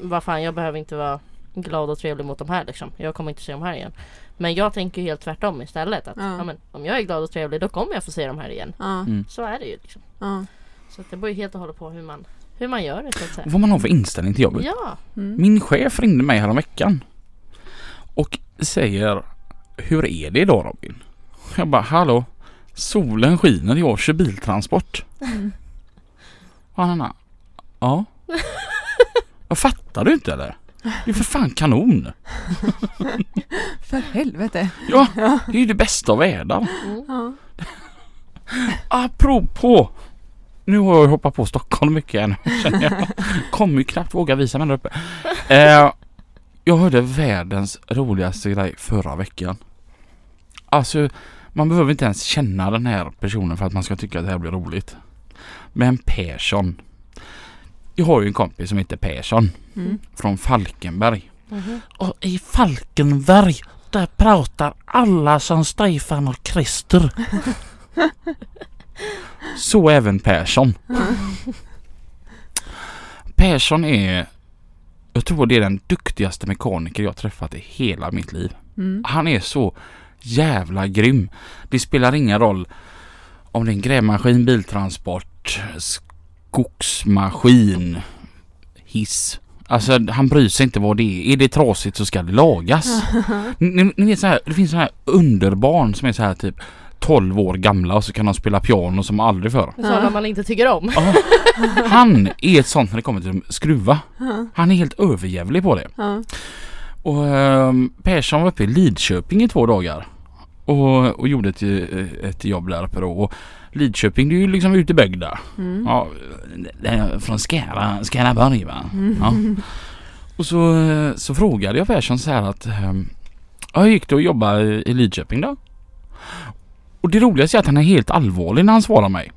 vad fan, jag behöver inte vara glad och trevlig mot de här liksom. Jag kommer inte se dem här igen. Men jag tänker helt tvärtom istället. Att Ja. ja. men, om jag är glad och trevlig då kommer jag få se dem här igen. Mm. Så är det ju liksom. Så att det beror ju helt och hållet på hur man, hur man gör det så att säga. Vad man har för inställning till jobbet. Ja, Mm. Min chef ringde mig häromveckan och säger Hur är det idag Robin? Jag bara hallå Solen skiner, jag kör biltransport. Mm. Och han bara, Ja. Jag fattar du inte eller? Det är för fan kanon. För helvete. Ja, Ja. det är ju det bästa av världar. mm. Ja. Apropå Nu har jag hoppat på Stockholm mycket än känner jag. Kommer ju knappt våga visa mig där uppe. Eh, jag hörde världens roligaste grej förra veckan. Alltså man behöver inte ens känna den här personen för att man ska tycka att det här blir roligt. Men Persson. Jag har ju en kompis som heter Persson Mm. från Falkenberg. Mhm. Och i Falkenberg där pratar alla som Stefan och Christer. Så även Persson. Persson är, jag tror det är den duktigaste mekaniker jag träffat i hela mitt liv. Mm. Han är så jävla grym. Det spelar ingen roll om det är en grävmaskin, biltransport, skogsmaskin, hiss. Alltså han bryr sig inte vad det är. Är det trasigt så ska det lagas. Ni, ni vet så här, det finns så här underbarn som är så här typ 12 år gamla och så kan de spela piano som aldrig förr. Sådana man inte tycker om. Ja, han är ett sånt när det kommer till att skruva. Ja. Han är helt överjävlig på det. Ja. Och um, Persson var uppe i Lidköping i två dagar. Och, och gjorde ett, eh, ett jobb där uppe då. Och Lidköping det är ju liksom ute i bygda. Mm. Ja, från Skara, Skaraborg va? Ja. Och så, eh, så frågade jag Persson så här att ehm, ja, hur gick det att jobba i i Lidköping då? Och det roligaste är att han är helt allvarlig när han svarar mig.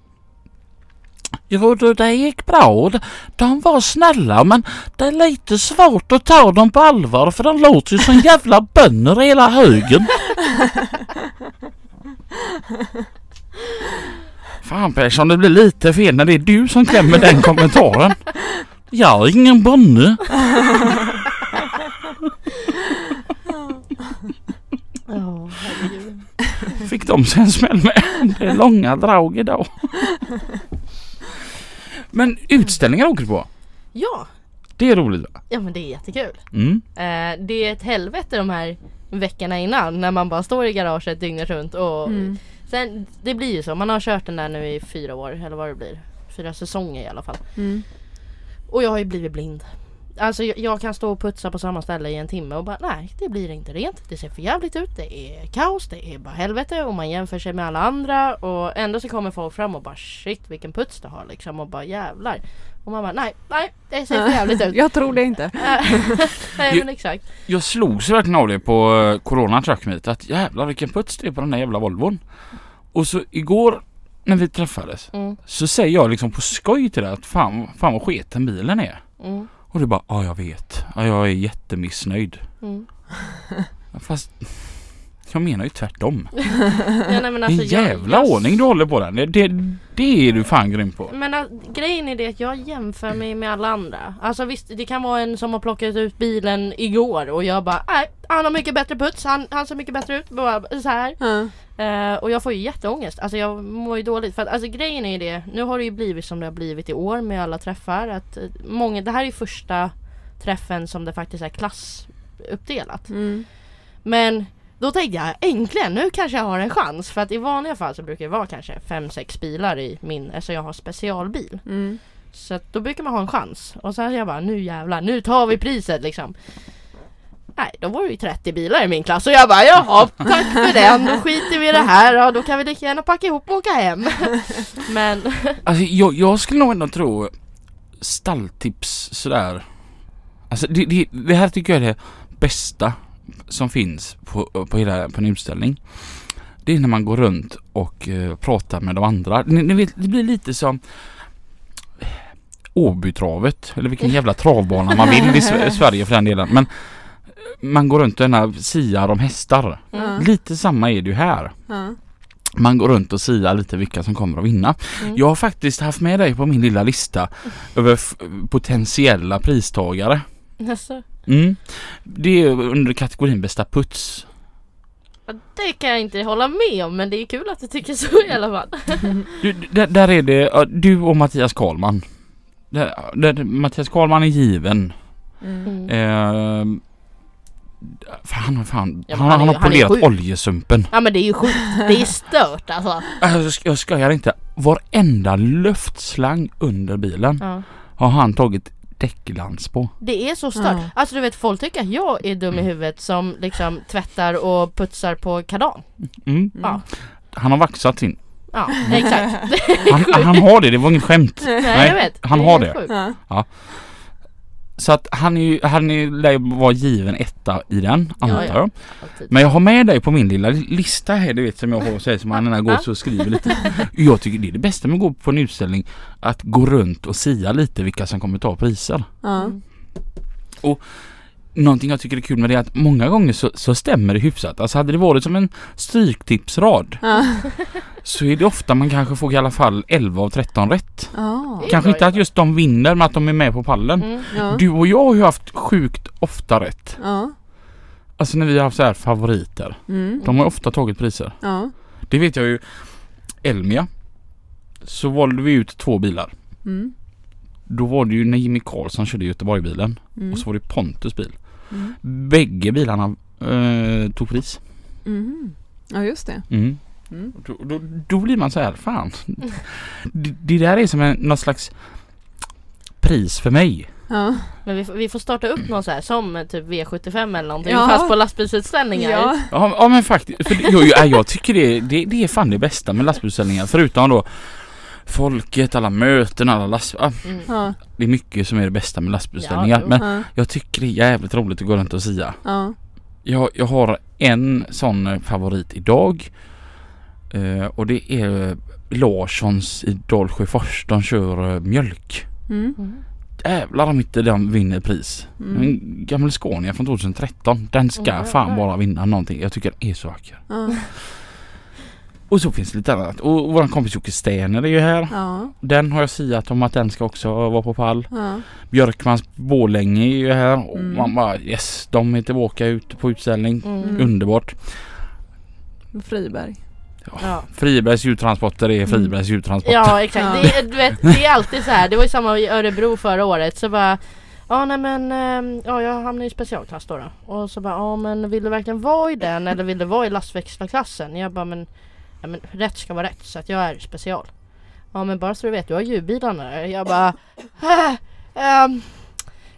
Jo du, det gick bra. De- var snälla men det är lite svårt att ta dem på allvar för de låter ju som jävla bönder hela högen. Fan Persson, det blir lite fel när det är du som klämmer den kommentaren. Jag är ingen bonde. Fick de sig en smäll med. Det är långa drag idag. Men utställningar åker du på. Ja, Det är roligt va? ja men det är jättekul. Mm. Eh, det är ett helvete de här veckorna innan när man bara står i garaget dygnet runt och Mm. sen det blir ju så. Man har kört den där nu i fyra år eller vad det blir. Fyra säsonger i alla fall. Mm. Och jag har ju blivit blind. Alltså jag, jag kan stå och putsa på samma ställe i en timme och bara nej det blir inte rent. Det ser för jävligt ut. Det är kaos. Det är bara helvete och man jämför sig med alla andra och ändå så kommer folk fram och bara shit vilken puts du har liksom och bara jävlar. Och man bara nej, nej det ser för jävligt ut. Jag tror det inte. nej men exakt. Jag slogs verkligen av det på eh, Corona Truck Meet att jävlar vilken puts det är på den där jävla Volvon. Och så igår när vi träffades Mm, så säger jag liksom på skoj till dig att fan, fan vad sketen bilen är. mm, Och du bara ja jag vet. Ja, jag är jättemissnöjd. mm. Fast jag menar ju tvärtom. Ja, nej, men Det alltså, en jag- jävla jag- ordning du håller på den. Det, det, det är du fan grym på. Men äh, grejen är det att jag jämför mig med alla andra. Alltså visst, det kan vara en som har plockat ut bilen igår och jag bara nej, han har mycket bättre puts, han, han ser mycket bättre ut. Bara så här. Ja. Eh, och jag får ju jätteångest. Alltså jag mår ju dåligt. För att alltså grejen är ju det, nu har det ju blivit som det har blivit i år med alla träffar. Att eh, många, det här är första träffen som det faktiskt är klassuppdelat. Mm. Men då tänkte jag äntligen, nu kanske jag har en chans. För att i vanliga fall så brukar det vara kanske 5-6 bilar i min, alltså jag har specialbil. Mm. Så att då brukar man ha en chans. Och så hade jag bara, nu jävlar, nu tar vi priset liksom. Nej, då var det ju 30 bilar i min klass och jag bara, jaha, tack för den, då skiter vi i det här, ja, då kan vi lika gärna packa ihop och åka hem. Men, Alltså jag, jag skulle nog ändå tro stalltips sådär. Alltså det, det, det här tycker jag är det bästa som finns på, på, hela, på en utställning. Det är när man går runt och eh, pratar med de andra. Ni, ni vet, det blir lite som Åbytravet eller vilken jävla travbana man vill i Sve- Sverige för den delen. Men man går runt och siar om hästar. Ja. Lite samma är det ju här. Ja. Man går runt och siar lite vilka som kommer att vinna. Mm. Jag har faktiskt haft med dig på min lilla lista över potentiella pristagare. Alltså, Mm. Det är under kategorin bästa puts. ja, det kan jag inte hålla med om, men det är kul att du tycker så i alla fall. Du, där, där är det du och Mattias Karlman. Där, där, Mattias Karlman är given. Mm. Eh, fan, han har fan, Ja, han, han är han har polerat oljesumpen. Ja men det är ju sjukt, det är stört alltså. Alltså, jag skojar inte. Varenda luftslang under bilen Ja. har han tagit däcklans på. Det är så stört. Ja. Alltså du vet folk tycker att jag är dum i huvudet som liksom tvättar och putsar på kardan. Mm. Ja, Han har vaxat sin. ja exakt. Han, han har det, det var inget skämt. Nej, jag vet. han har det. Ja. Så att han är ju, han är, vara given etta i den, antar ja. jag. Men jag har med dig på min lilla lista här, du vet som jag har, så här, som man gärna går och skriver lite. Jag tycker det är det bästa med att gå på en utställning, att gå runt och sia lite vilka som kommer ta priser. Ja. Mm. Någonting jag tycker är kul med det är att många gånger så, så stämmer det hyfsat. Alltså hade det varit som en stryktipsrad Ja. så är det ofta man kanske får i alla fall 11 av 13 rätt. Ja. Kanske inte att just de vinner men att de är med på pallen. Mm. Ja. Du och jag har ju haft sjukt ofta rätt. Ja. Alltså när vi har haft så här favoriter. Mm. De har ofta tagit priser. Det vet jag ju. Elmia. Så valde vi ut två bilar. Mm. Då var det ju när Jimmy Karlsson körde Göteborgsbilen Mm. och så var det Pontus bil. Mm. Bägge bilarna eh, tog pris. Mhm. Ja just det. Mm. Mm. Då, då, då blir man så här, fan. det, det där är som en, någon slags pris för mig. Ja. Men vi, får- vi får starta upp någon så här som eh, typ V75 eller någonting Ja. fast på lastbilsutställningar. Ja. Ja, ja men faktiskt. För jag, jag, tycker det, det, det är fan det bästa med lastbilsställningar. Förutom då folket, alla möten, alla last... Ja, Mm. Ja. det är mycket som är det bästa med lastbilsställningar. Ja, men Ja. jag tycker det är jävligt roligt att gå runt och sia. Ja. Jag, jag har en sån favorit idag. Eh, och det är Larssons i Dalsjöfors. De kör eh, mjölk. Mm. Mm. Jävlar om inte den vinner pris. Mm. En gammal Scania från 2013. Den ska Mm. fan bara vinna någonting. Jag tycker den är så vacker. Och så finns det lite annat. Och våran kompis Jocke Stener är ju här. Ja. Den har jag siat om att den ska också vara på pall. Ja. Björkmans Borlänge är ju här. Och Mm. man bara yes, de är tillbaka ute på utställning. Mm. Mm. Underbart. Friberg. Ja. Fribergs djurtransporter är Fribergs djurtransporter. ja exakt, Ja. Det, vet, det är alltid så här. Det var ju samma i Örebro förra året så bara Ja nej men ehm, ja, jag hamnade i specialklass då, då. Och så bara ja men vill du verkligen vara i den eller vill du vara i lastväxlarklassen? Jag bara men, ja, men rätt ska vara rätt så att jag är special. Ja men bara så du vet, du har ljudbilarna där. Jag bara äh, ehm,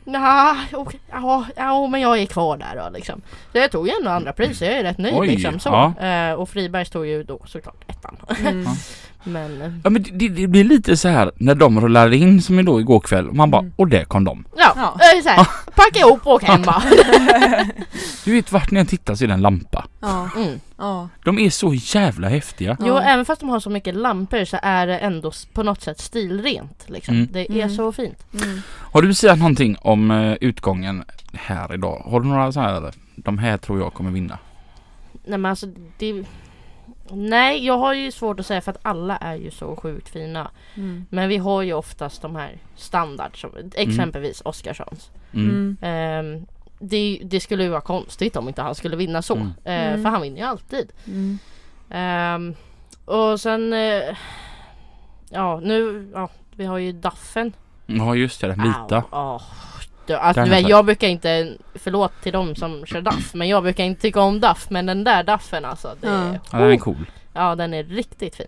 Nja, okej, ja, ja, men jag är kvar där då liksom. Så jag tog ju ändå andra pris, jag är rätt nöjd Oj, liksom så. ja. Eh, och Friberg stod ju då såklart ettan. Mm. Men eh, Ja men det, det blir lite så här när de rullar in som är då igår kväll och man bara Mm. och där kom de. ja, Ja. eh, så här, packa ihop och åk hem bara. Du vet vart ni än tittar så är det en lampa. Ja, Mm. ja. De är så jävla häftiga. Jo, Ja. även fast de har så mycket lampor så är det ändå på något sätt stilrent liksom. Mm. Det är Mm. så fint. Mm. Har du sagt någonting om eh, utgången här idag? Har du några så här, de här tror jag kommer vinna? Nej men alltså det... Nej, jag har ju svårt att säga för att alla är ju så sjukt fina. Mm. Men vi har ju oftast de här standard som exempelvis Oscarssons. Mm. Mm. Ehm, det, det skulle ju vara konstigt om inte han skulle vinna så. Mm. Mm. För han vinner ju alltid. Mm. Ehm, och sen... eh, ja, nu... Ja, vi har ju Daffen. Ja just det, den vita. Au, ja. Du, alltså, du är vet, jag brukar inte, förlåt till de som kör daff, men jag brukar inte tycka om daff. Men den där daffen alltså, det, Ja. Ja, den är cool. ja den är riktigt fin.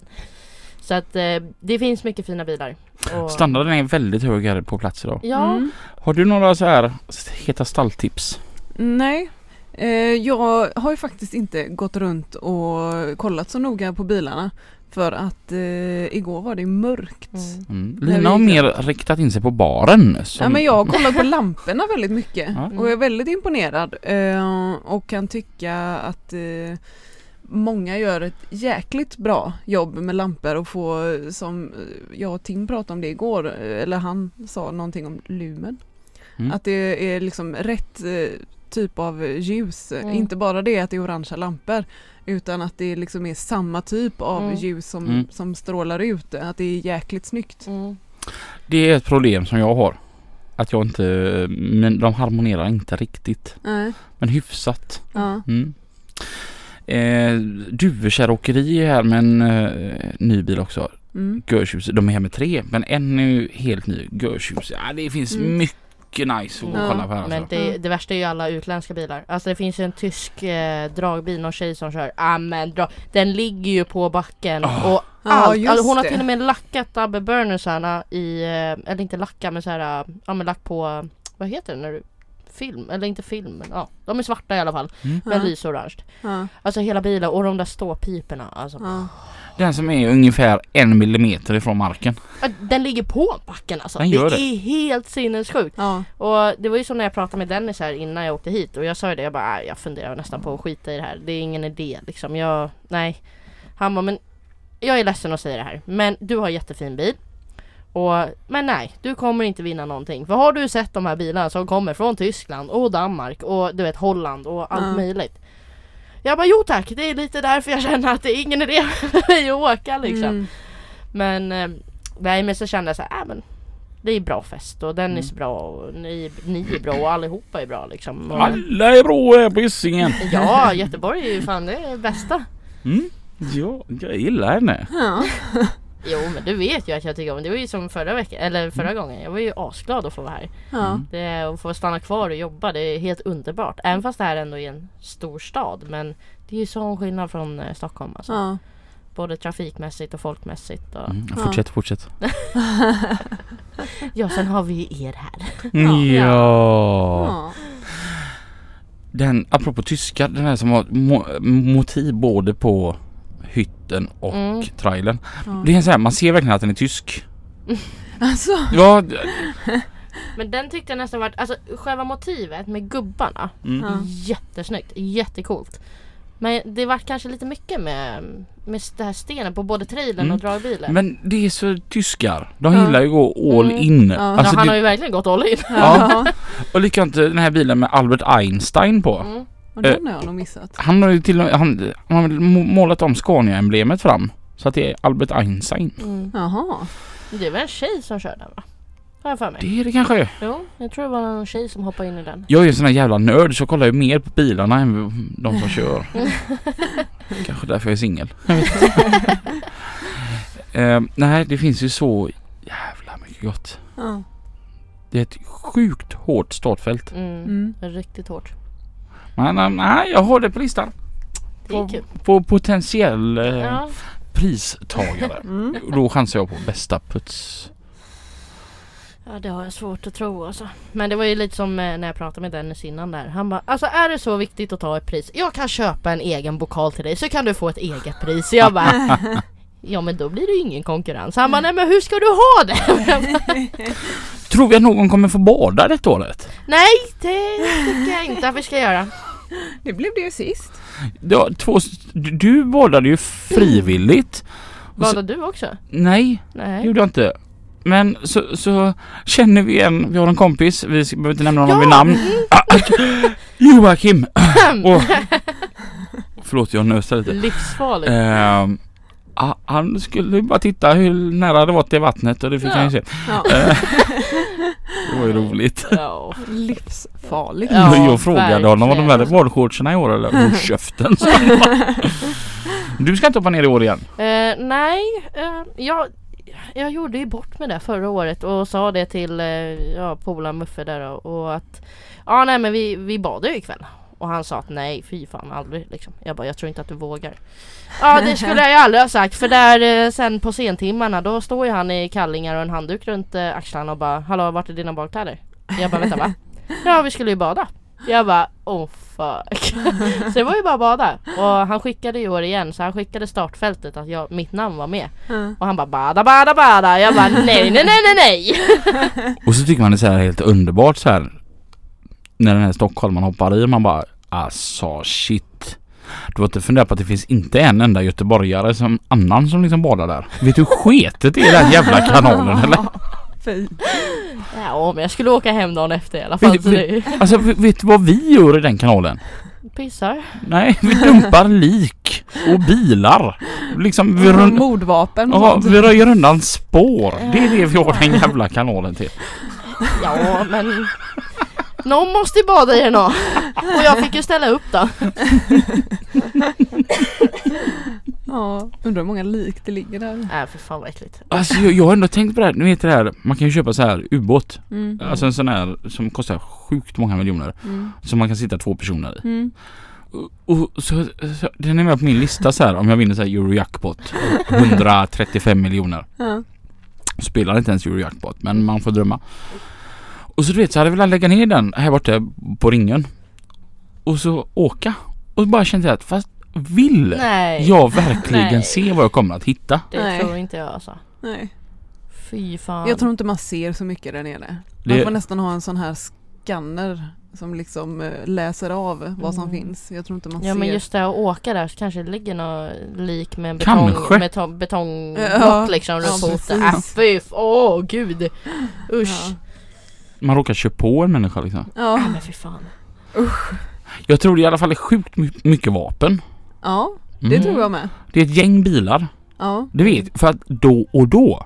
Så att eh, det finns mycket fina bilar. Och, Standarden är väldigt hög här på plats idag. Ja, Mm. Har du några så här heta stalltips? Nej. Eh, jag har ju faktiskt inte gått runt och kollat så noga på bilarna. För att eh, igår var det mörkt. Mm. Mm. Lina har mer riktat in sig på baren. Som... Ja, men jag har kollat på lamporna väldigt mycket Ja. och är väldigt imponerad eh, och kan tycka att eh, många gör ett jäkligt bra jobb med lampor och få som eh, jag och Tim pratade om det igår, eh, eller han sa någonting om lumen. Mm. Att det är liksom rätt eh, typ av ljus, Mm. inte bara det att det är orangea lampor utan att det liksom är samma typ av Mm. ljus som, Mm. som strålar ut, att det är jäkligt snyggt. Mm. Det är ett problem som jag har. Att jag inte, men de harmonerar inte riktigt. Nej, Men hyfsat. ja. Mm. Eh, Duvekärr åkeri är här med en eh, ny bil också. Mm. Görtjus. De är här med tre men en är ju helt ny. Görtjus. Ja det finns Mm. mycket nice att Ja, kolla på här Men alltså. det, det värsta är ju alla utländska bilar. Alltså det finns ju en tysk eh, dragbil, någon tjej som kör. Ah, men dra, den ligger ju på backen Ah. och Ja, allt. just Alltså, hon har till och med lackat Abbe Burnersarna i, eh, eller inte lacka men så här, eh, ja men lack på, vad heter det när du, film, eller inte film, men ja. De är svarta i alla fall, Mm. men Ja. lysorange. Ja, Alltså hela bilen och de där ståpiporna alltså. ja. Den som är ungefär en millimeter ifrån marken. Den ligger på backen alltså. Den gör det, det. är helt sinnessjukt. ja. Och det var ju som när jag pratade med Dennis här innan jag åkte hit och jag sa ju det, jag bara "Nej, jag funderar nästan på att skita i det här. Det är ingen idé liksom. Jag, nej. Han bara, men jag är ledsen att säga det här, men du har jättefin bil. Och, men nej, du kommer inte vinna någonting. För har du sett de här bilarna som kommer från Tyskland och Danmark och du vet Holland och allt Ja. möjligt. Jag bara, jo tack, det är lite därför jag känner att det är ingen idé för mig att åka liksom. Mm. Men eh, nej men så kände jag så här, äh, men det är bra fest och Dennis Mm. är bra och ni, ni är bra och allihopa är bra liksom. Och, Alla är bra här på Hisingen. ja, Göteborg är ju fan det bästa. Mm. Ja, jag gillar henne. Ja. Jo men du vet ju att jag tycker om det. var ju som förra veckan, eller förra gången. Jag var ju asglad att få vara här. Ja. Mm. Det att få stanna kvar och jobba, det är helt underbart. Även fast det här ändå är en stor stad. Men det är ju sån skillnad från eh, Stockholm alltså. Ja. Både trafikmässigt och folkmässigt. Och... Mm. Ja. Fortsätt, fortsätt. Ja, sen har vi ju er här. Ja. Ja. Den, apropå tyskar, den här som har mo motiv både på hytten och Mm. trailern. Ja. Det är en sån här, man ser verkligen att den är tysk. Alltså. Ja, Men den tyckte jag nästan varit, alltså själva motivet med gubbarna. mm. Ja. Jättesnyggt, jättecoolt. Men det var kanske lite mycket med, med det här stenen på både trailern Mm. och dragbilen. Men det är så tyskar. De Ja. gillar ju att gå all Mm. in. Ja. Alltså ja, han det, har ju verkligen gått all in. Ja. Och likadant den här bilen med Albert Einstein på. Mm. Och den har jag nog missat. Han har ju till och med, han, han har väl må- målat om Scania-emblemet fram. Så att det är Albert Einstein. Mm. Jaha. Det var en tjej som körde den va? Har jag för mig. Det är det kanske. Jo, jag tror det var en tjej som hoppade in i den. Jag är ju en sån här jävla nörd så jag kollar ju mer på bilarna än de som kör. Kanske därför jag är singel. Eh, nej, det finns ju så jävla mycket gott. Ja. Det är ett sjukt hårt startfält. Mm. Mm. Riktigt hårt. Men eh, nej, jag har det på listan. Det På, på potentiell eh, Ja. pristagare. Mm. Då chansar jag på bästa puts. Ja det har jag svårt att tro alltså. Men det var ju lite som eh, när jag pratade med Dennis innan där. Han bara alltså är det så viktigt att ta ett pris? Jag kan köpa en egen bokal till dig så kan du få ett eget pris. Jag bara Ja men då blir det ju ingen konkurrens. Han bara nej men hur ska du ha det? Tror vi att någon kommer få bada detta året? nej det tycker jag inte att vi ska göra. Det blev det ju sist. Det var två, du- badade ju frivilligt. Badade du också? Nej, det Nej. gjorde jag inte. Men så, så känner vi en, vi har en kompis, vi ska- behöver inte nämna honom Ja, vid namn. Ah, Joakim! Åh. Förlåt jag nösade lite. Livsfarligt. Ah, han skulle bara titta hur nära det var till vattnet och det fick Ja. han ju se. Ja. Eh, det var ju roligt. Ja. Livsfarligt. Ja, jag frågade honom om de hade badshortsarna i år eller? Håll käften. Du ska inte hoppa ner i år igen? Eh, nej, eh, jag, jag gjorde ju bort med det förra året och sa det till eh, ja, polaren Muffe där och, och att ja nej men vi, vi badar ju ikväll. Och han sa att nej fy fan aldrig liksom. Jag bara jag tror inte att du vågar. Ja det skulle jag ju aldrig ha sagt för där eh, sen på sentimmarna då står ju han i kallingar och en handduk runt eh, axlarna och bara hallå vart är dina badkläder? Jag bara vänta va? Ja vi skulle ju bada. Jag bara oh fuck. så det var ju bara att bada. Och han skickade i år igen så han skickade startfältet att jag, mitt namn var med. Ja. Och han bara bada bada bada. Jag bara nej nej nej nej nej. Och så tycker man det är så här helt underbart så här när den här stockholmaren hoppar i och man bara alltså shit. Du har inte funderat på att det finns inte en enda göteborgare som annan som liksom badar där. Vet du hur sketet är i den jävla kanalen eller? Ja men jag skulle åka hem dagen efter i alla fall. Vet- det, Alltså vet vet du vad vi gör i den kanalen? pissar. Nej, vi dumpar lik och bilar. Liksom vi, rund, Mordvapen ja, vi röjer undan spår. Det är det vi har den jävla kanalen till. Ja men någon måste ju bada i den. Och jag fick ju ställa upp då. Ja, undrar hur många lik det ligger där. Nej för fan vad äckligt. Alltså jag, jag har ändå tänkt på det här, ni vet det här, man kan ju köpa så här ubåt. Mm. Alltså en sån här som kostar sjukt många miljoner. Mm. Som man kan sitta två personer i. Mm. Och, och så, så, den är med på min lista så här om jag vinner så här Eurojackpot. 135 miljoner. Ja. Spelar inte ens Eurojackpot men man får drömma. Och så du vet så hade jag velat lägga ner den här borta på ringen. Och så åka. Och bara kände jag att fast vill Nej. jag verkligen Nej. se vad jag kommer att hitta? Det Nej. tror inte jag alltså. Nej. Fy fan. Jag tror inte man ser så mycket där nere. Man Det- får nästan ha en sån här skanner som liksom eh, läser av vad som Mm. finns. Jag tror inte man Ja ser. men just det att åka där så kanske det ligger något lik med en Kanske. betong, betong, betongblott Ja. liksom runt Ja, foten. Äh, precis. fy, f- åh gud. Usch. Ja. Man råkar köra på en människa liksom. Ja. Nej men fy fan. Jag tror det i alla fall är sjukt my- mycket vapen. ja, det Mm. tror jag med. Det är ett gäng bilar. Ja. Du vet, för att då och då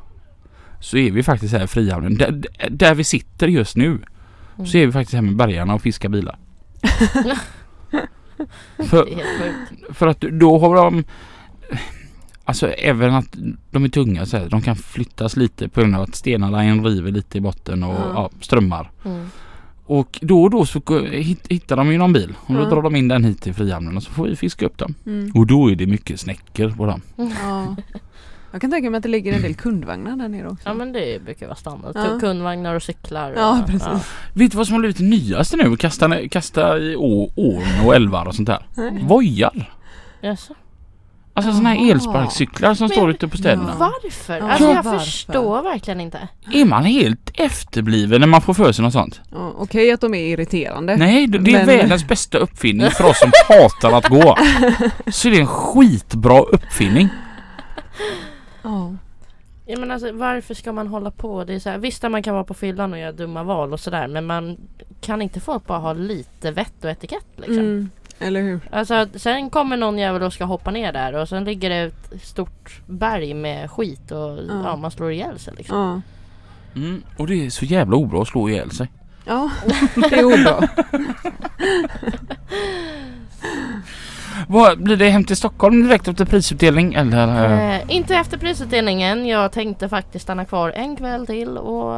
så är vi faktiskt här i Frihamnen. Där, där vi sitter just nu så är vi faktiskt här med bergarna och fiskar bilar. för, Det är helt sjukt. för att då har de Alltså även att de är tunga så här, de kan flyttas lite på grund av att stenarna river lite i botten och Ja. ja, strömmar. Mm. Och då och då så hittar de ju någon bil och då Ja. drar de in den hit till Frihamnen och så får vi fiska upp dem. Mm. Och då är det mycket snäckor på dem. ja. Jag kan tänka mig att det ligger en del kundvagnar där nere också. Ja men det brukar vara standard. Ja. Kundvagnar och cyklar. Och, Ja, precis. Vet du vad som har blivit det nyaste nu? Kasta, kasta i ån och älvar och sånt där. Nej. Vojar. Jaså? Alltså såna här elsparkcyklar som Men- står ute på städerna. Varför? Alltså jag varför? förstår verkligen inte. Är man helt efterbliven när man får för sig något sånt? Ja, Okej att de är irriterande. Nej, det det är Men- världens bästa uppfinning för oss som hatar att gå. Så det är en skitbra uppfinning. Ja. Ja, men alltså, varför ska man hålla på? Det är så här, visst att man kan vara på fyllan och göra dumma val och sådär men man kan inte folk bara ha lite vett och etikett liksom? Mm. Eller hur? Alltså sen kommer någon jävel och ska hoppa ner där och sen ligger det ett stort berg med skit och ja. Ja. man slår ihjäl sig liksom. Ja. Mm, och det är så jävla obra att slå ihjäl sig. Ja, det är obra. Vad, blir det hem till Stockholm direkt efter prisutdelning eller? eh, inte efter prisutdelningen. Jag tänkte faktiskt stanna kvar en kväll till och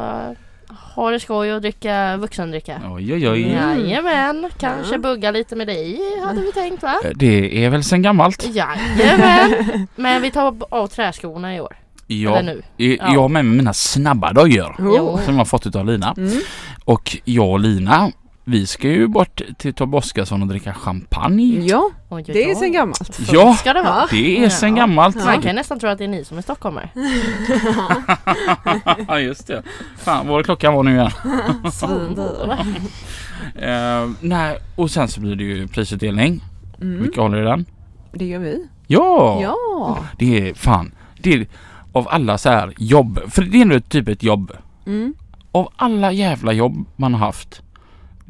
ha det skoj och dricka vuxendricka. Oj oj oj. Jajamän, kanske Mm. bugga lite med dig hade vi tänkt va? Eh, Det är väl sen gammalt. Jajamän! Men vi tar av träskorna i år. Ja, Eller nu. Ja. jag har med mig mina snabba dojor. Oh. Som jag har fått utav Lina. Mm. Och jag och Lina, vi ska ju bort till Tobbe Oskarsson och dricka champagne. Ja, Oj, oj, det är sen gammalt. Ja. ska det vara. Det är sen gammalt. Ja. Man kan ju nästan tro att det är ni som är stockholmare. Ja just det. Fan vad klockan var nu igen. Eh, nej, och sen så blir det ju prisutdelning. Mm. Vilka håller i den? Det gör vi. Ja! Ja. Det är fan, det är av alla så här jobb, för det är ändå typ ett jobb. Mm. Av alla jävla jobb man har haft,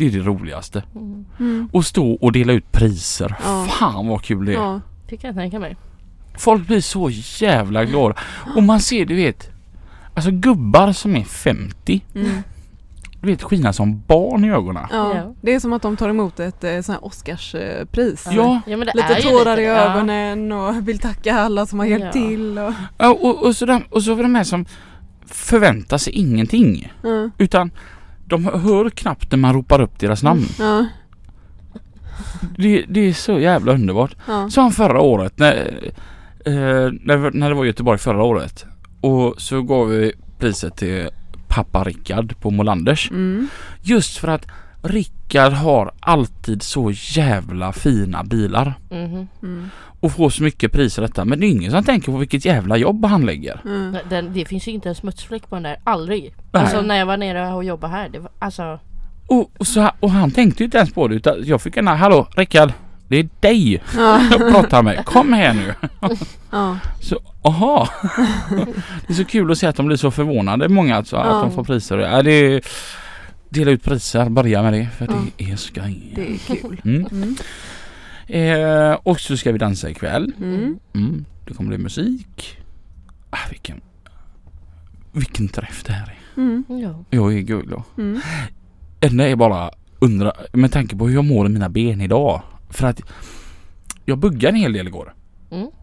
det är det roligaste. Mm. Mm. Och stå och dela ut priser. Ja. Fan vad kul det är. Ja. Det kan jag tänka mig. Folk blir så jävla glada. Och man ser, du vet, alltså gubbar som är 50, Mm. du vet skina som barn i ögonen. Ja. Ja. Det är som att de tar emot ett eh, sånt här Oscarspris. Ja. ja men det Lite tårar lite i ögonen och vill tacka alla som har hjälpt Ja. till. Och, Ja, och, och, så de, och så de här som förväntar sig ingenting. ja. Utan de hör knappt när man ropar upp deras namn. Ja. Det, det är så jävla underbart. Ja. Som förra året när, eh, när, när det var Göteborg förra året. Och så gav vi priset till pappa Rickard på Molanders. Mm. Just för att Rickard har alltid så jävla fina bilar. Mhm. Mm. Och får så mycket priser detta. Men det är ingen som tänker på vilket jävla jobb han lägger. Mm. Den, det finns ju inte en smutsfläck på den där, aldrig. Nej. Alltså när jag var nere och jobbade här, det var, alltså Och, och, så, och han tänkte ju inte ens på det utan jag fick en Hallå Rickard! Det är dig Ja. jag pratar med. Kom här nu! Ja. Så, aha! det är så kul att se att de blir så förvånade många alltså, Ja. att de får priser. Ja, det är, dela ut priser, börja med det för Ja. det är skoj. Det är kul. Mm. Mm. Eh, och så ska vi dansa ikväll. Mm. Mm. Det kommer bli musik. Ah, vilken, vilken träff det här är. Mm. ja. Jag är glad. Mm. enda är bara undra med tanke på hur jag mår i mina ben idag. För att jag buggade en hel del igår.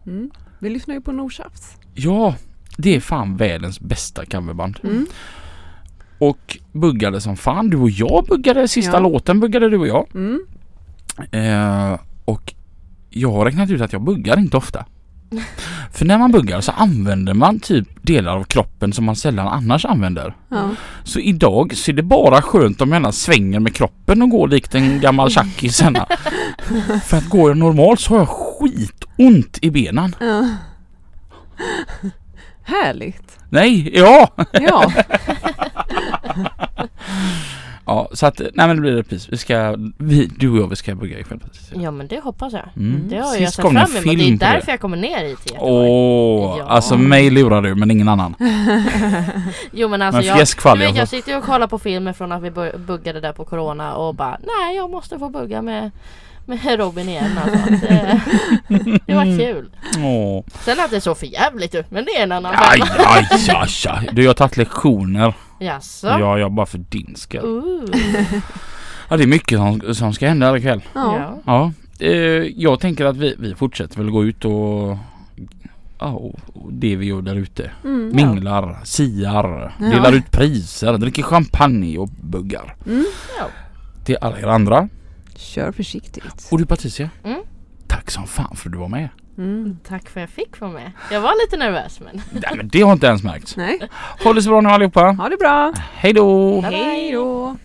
Mm. Vi lyssnar ju på Nordsafts. Ja, det är fan världens bästa coverband. Mm. Och buggade som fan. Du och jag buggade sista Ja. låten buggade du och jag. Mm. Eh, och jag har räknat ut att jag buggar inte ofta. För när man buggar så använder man typ delar av kroppen som man sällan annars använder. Ja. Så idag så är det bara skönt om jag svänger med kroppen och går likt en gammal tjackis. För att går jag normalt så har jag skitont i benen. ja. Härligt. Nej, ja! Ja. Ja, så att, nej men det blir repris. Vi ska, vi, du och jag vi ska bugga ikväll. ja men det hoppas jag. Mm. Det har jag Sist sett kom fram emot. Det är därför det. jag kommer ner hit till Göteborg. Åh, Ja. alltså mig lurar du men ingen annan. Jo men alltså Men jag, du vet, jag jag sitter ju och kollar på filmer från att vi buggade där på Corona och bara nej jag måste få bugga med, med Robin igen alltså. det, det var kul. Åh. Sen att det såg för jävligt ut men det är en annan Aj, femma. aj, aj, aj. Du jag har tagit lektioner. Jaså? Ja, jag bara för din skull. Uh. Ja, det är mycket som, som ska hända här ikväll. Ja. Ja. Ja, eh, jag tänker att vi, vi fortsätter väl gå ut och Ja, och och det vi gör där ute. Mm. Minglar, siar, Ja. delar ut priser, dricker champagne och buggar. Mm. Ja. Till alla er andra. Kör försiktigt. Och du Patricia, mm? tack som fan för att du var med. Mm. Tack för att jag fick vara med. Jag var lite nervös men... Nej men det har inte ens märkts. Nej. Ha det så bra nu allihopa. Ha det bra. Hej då. Hej då.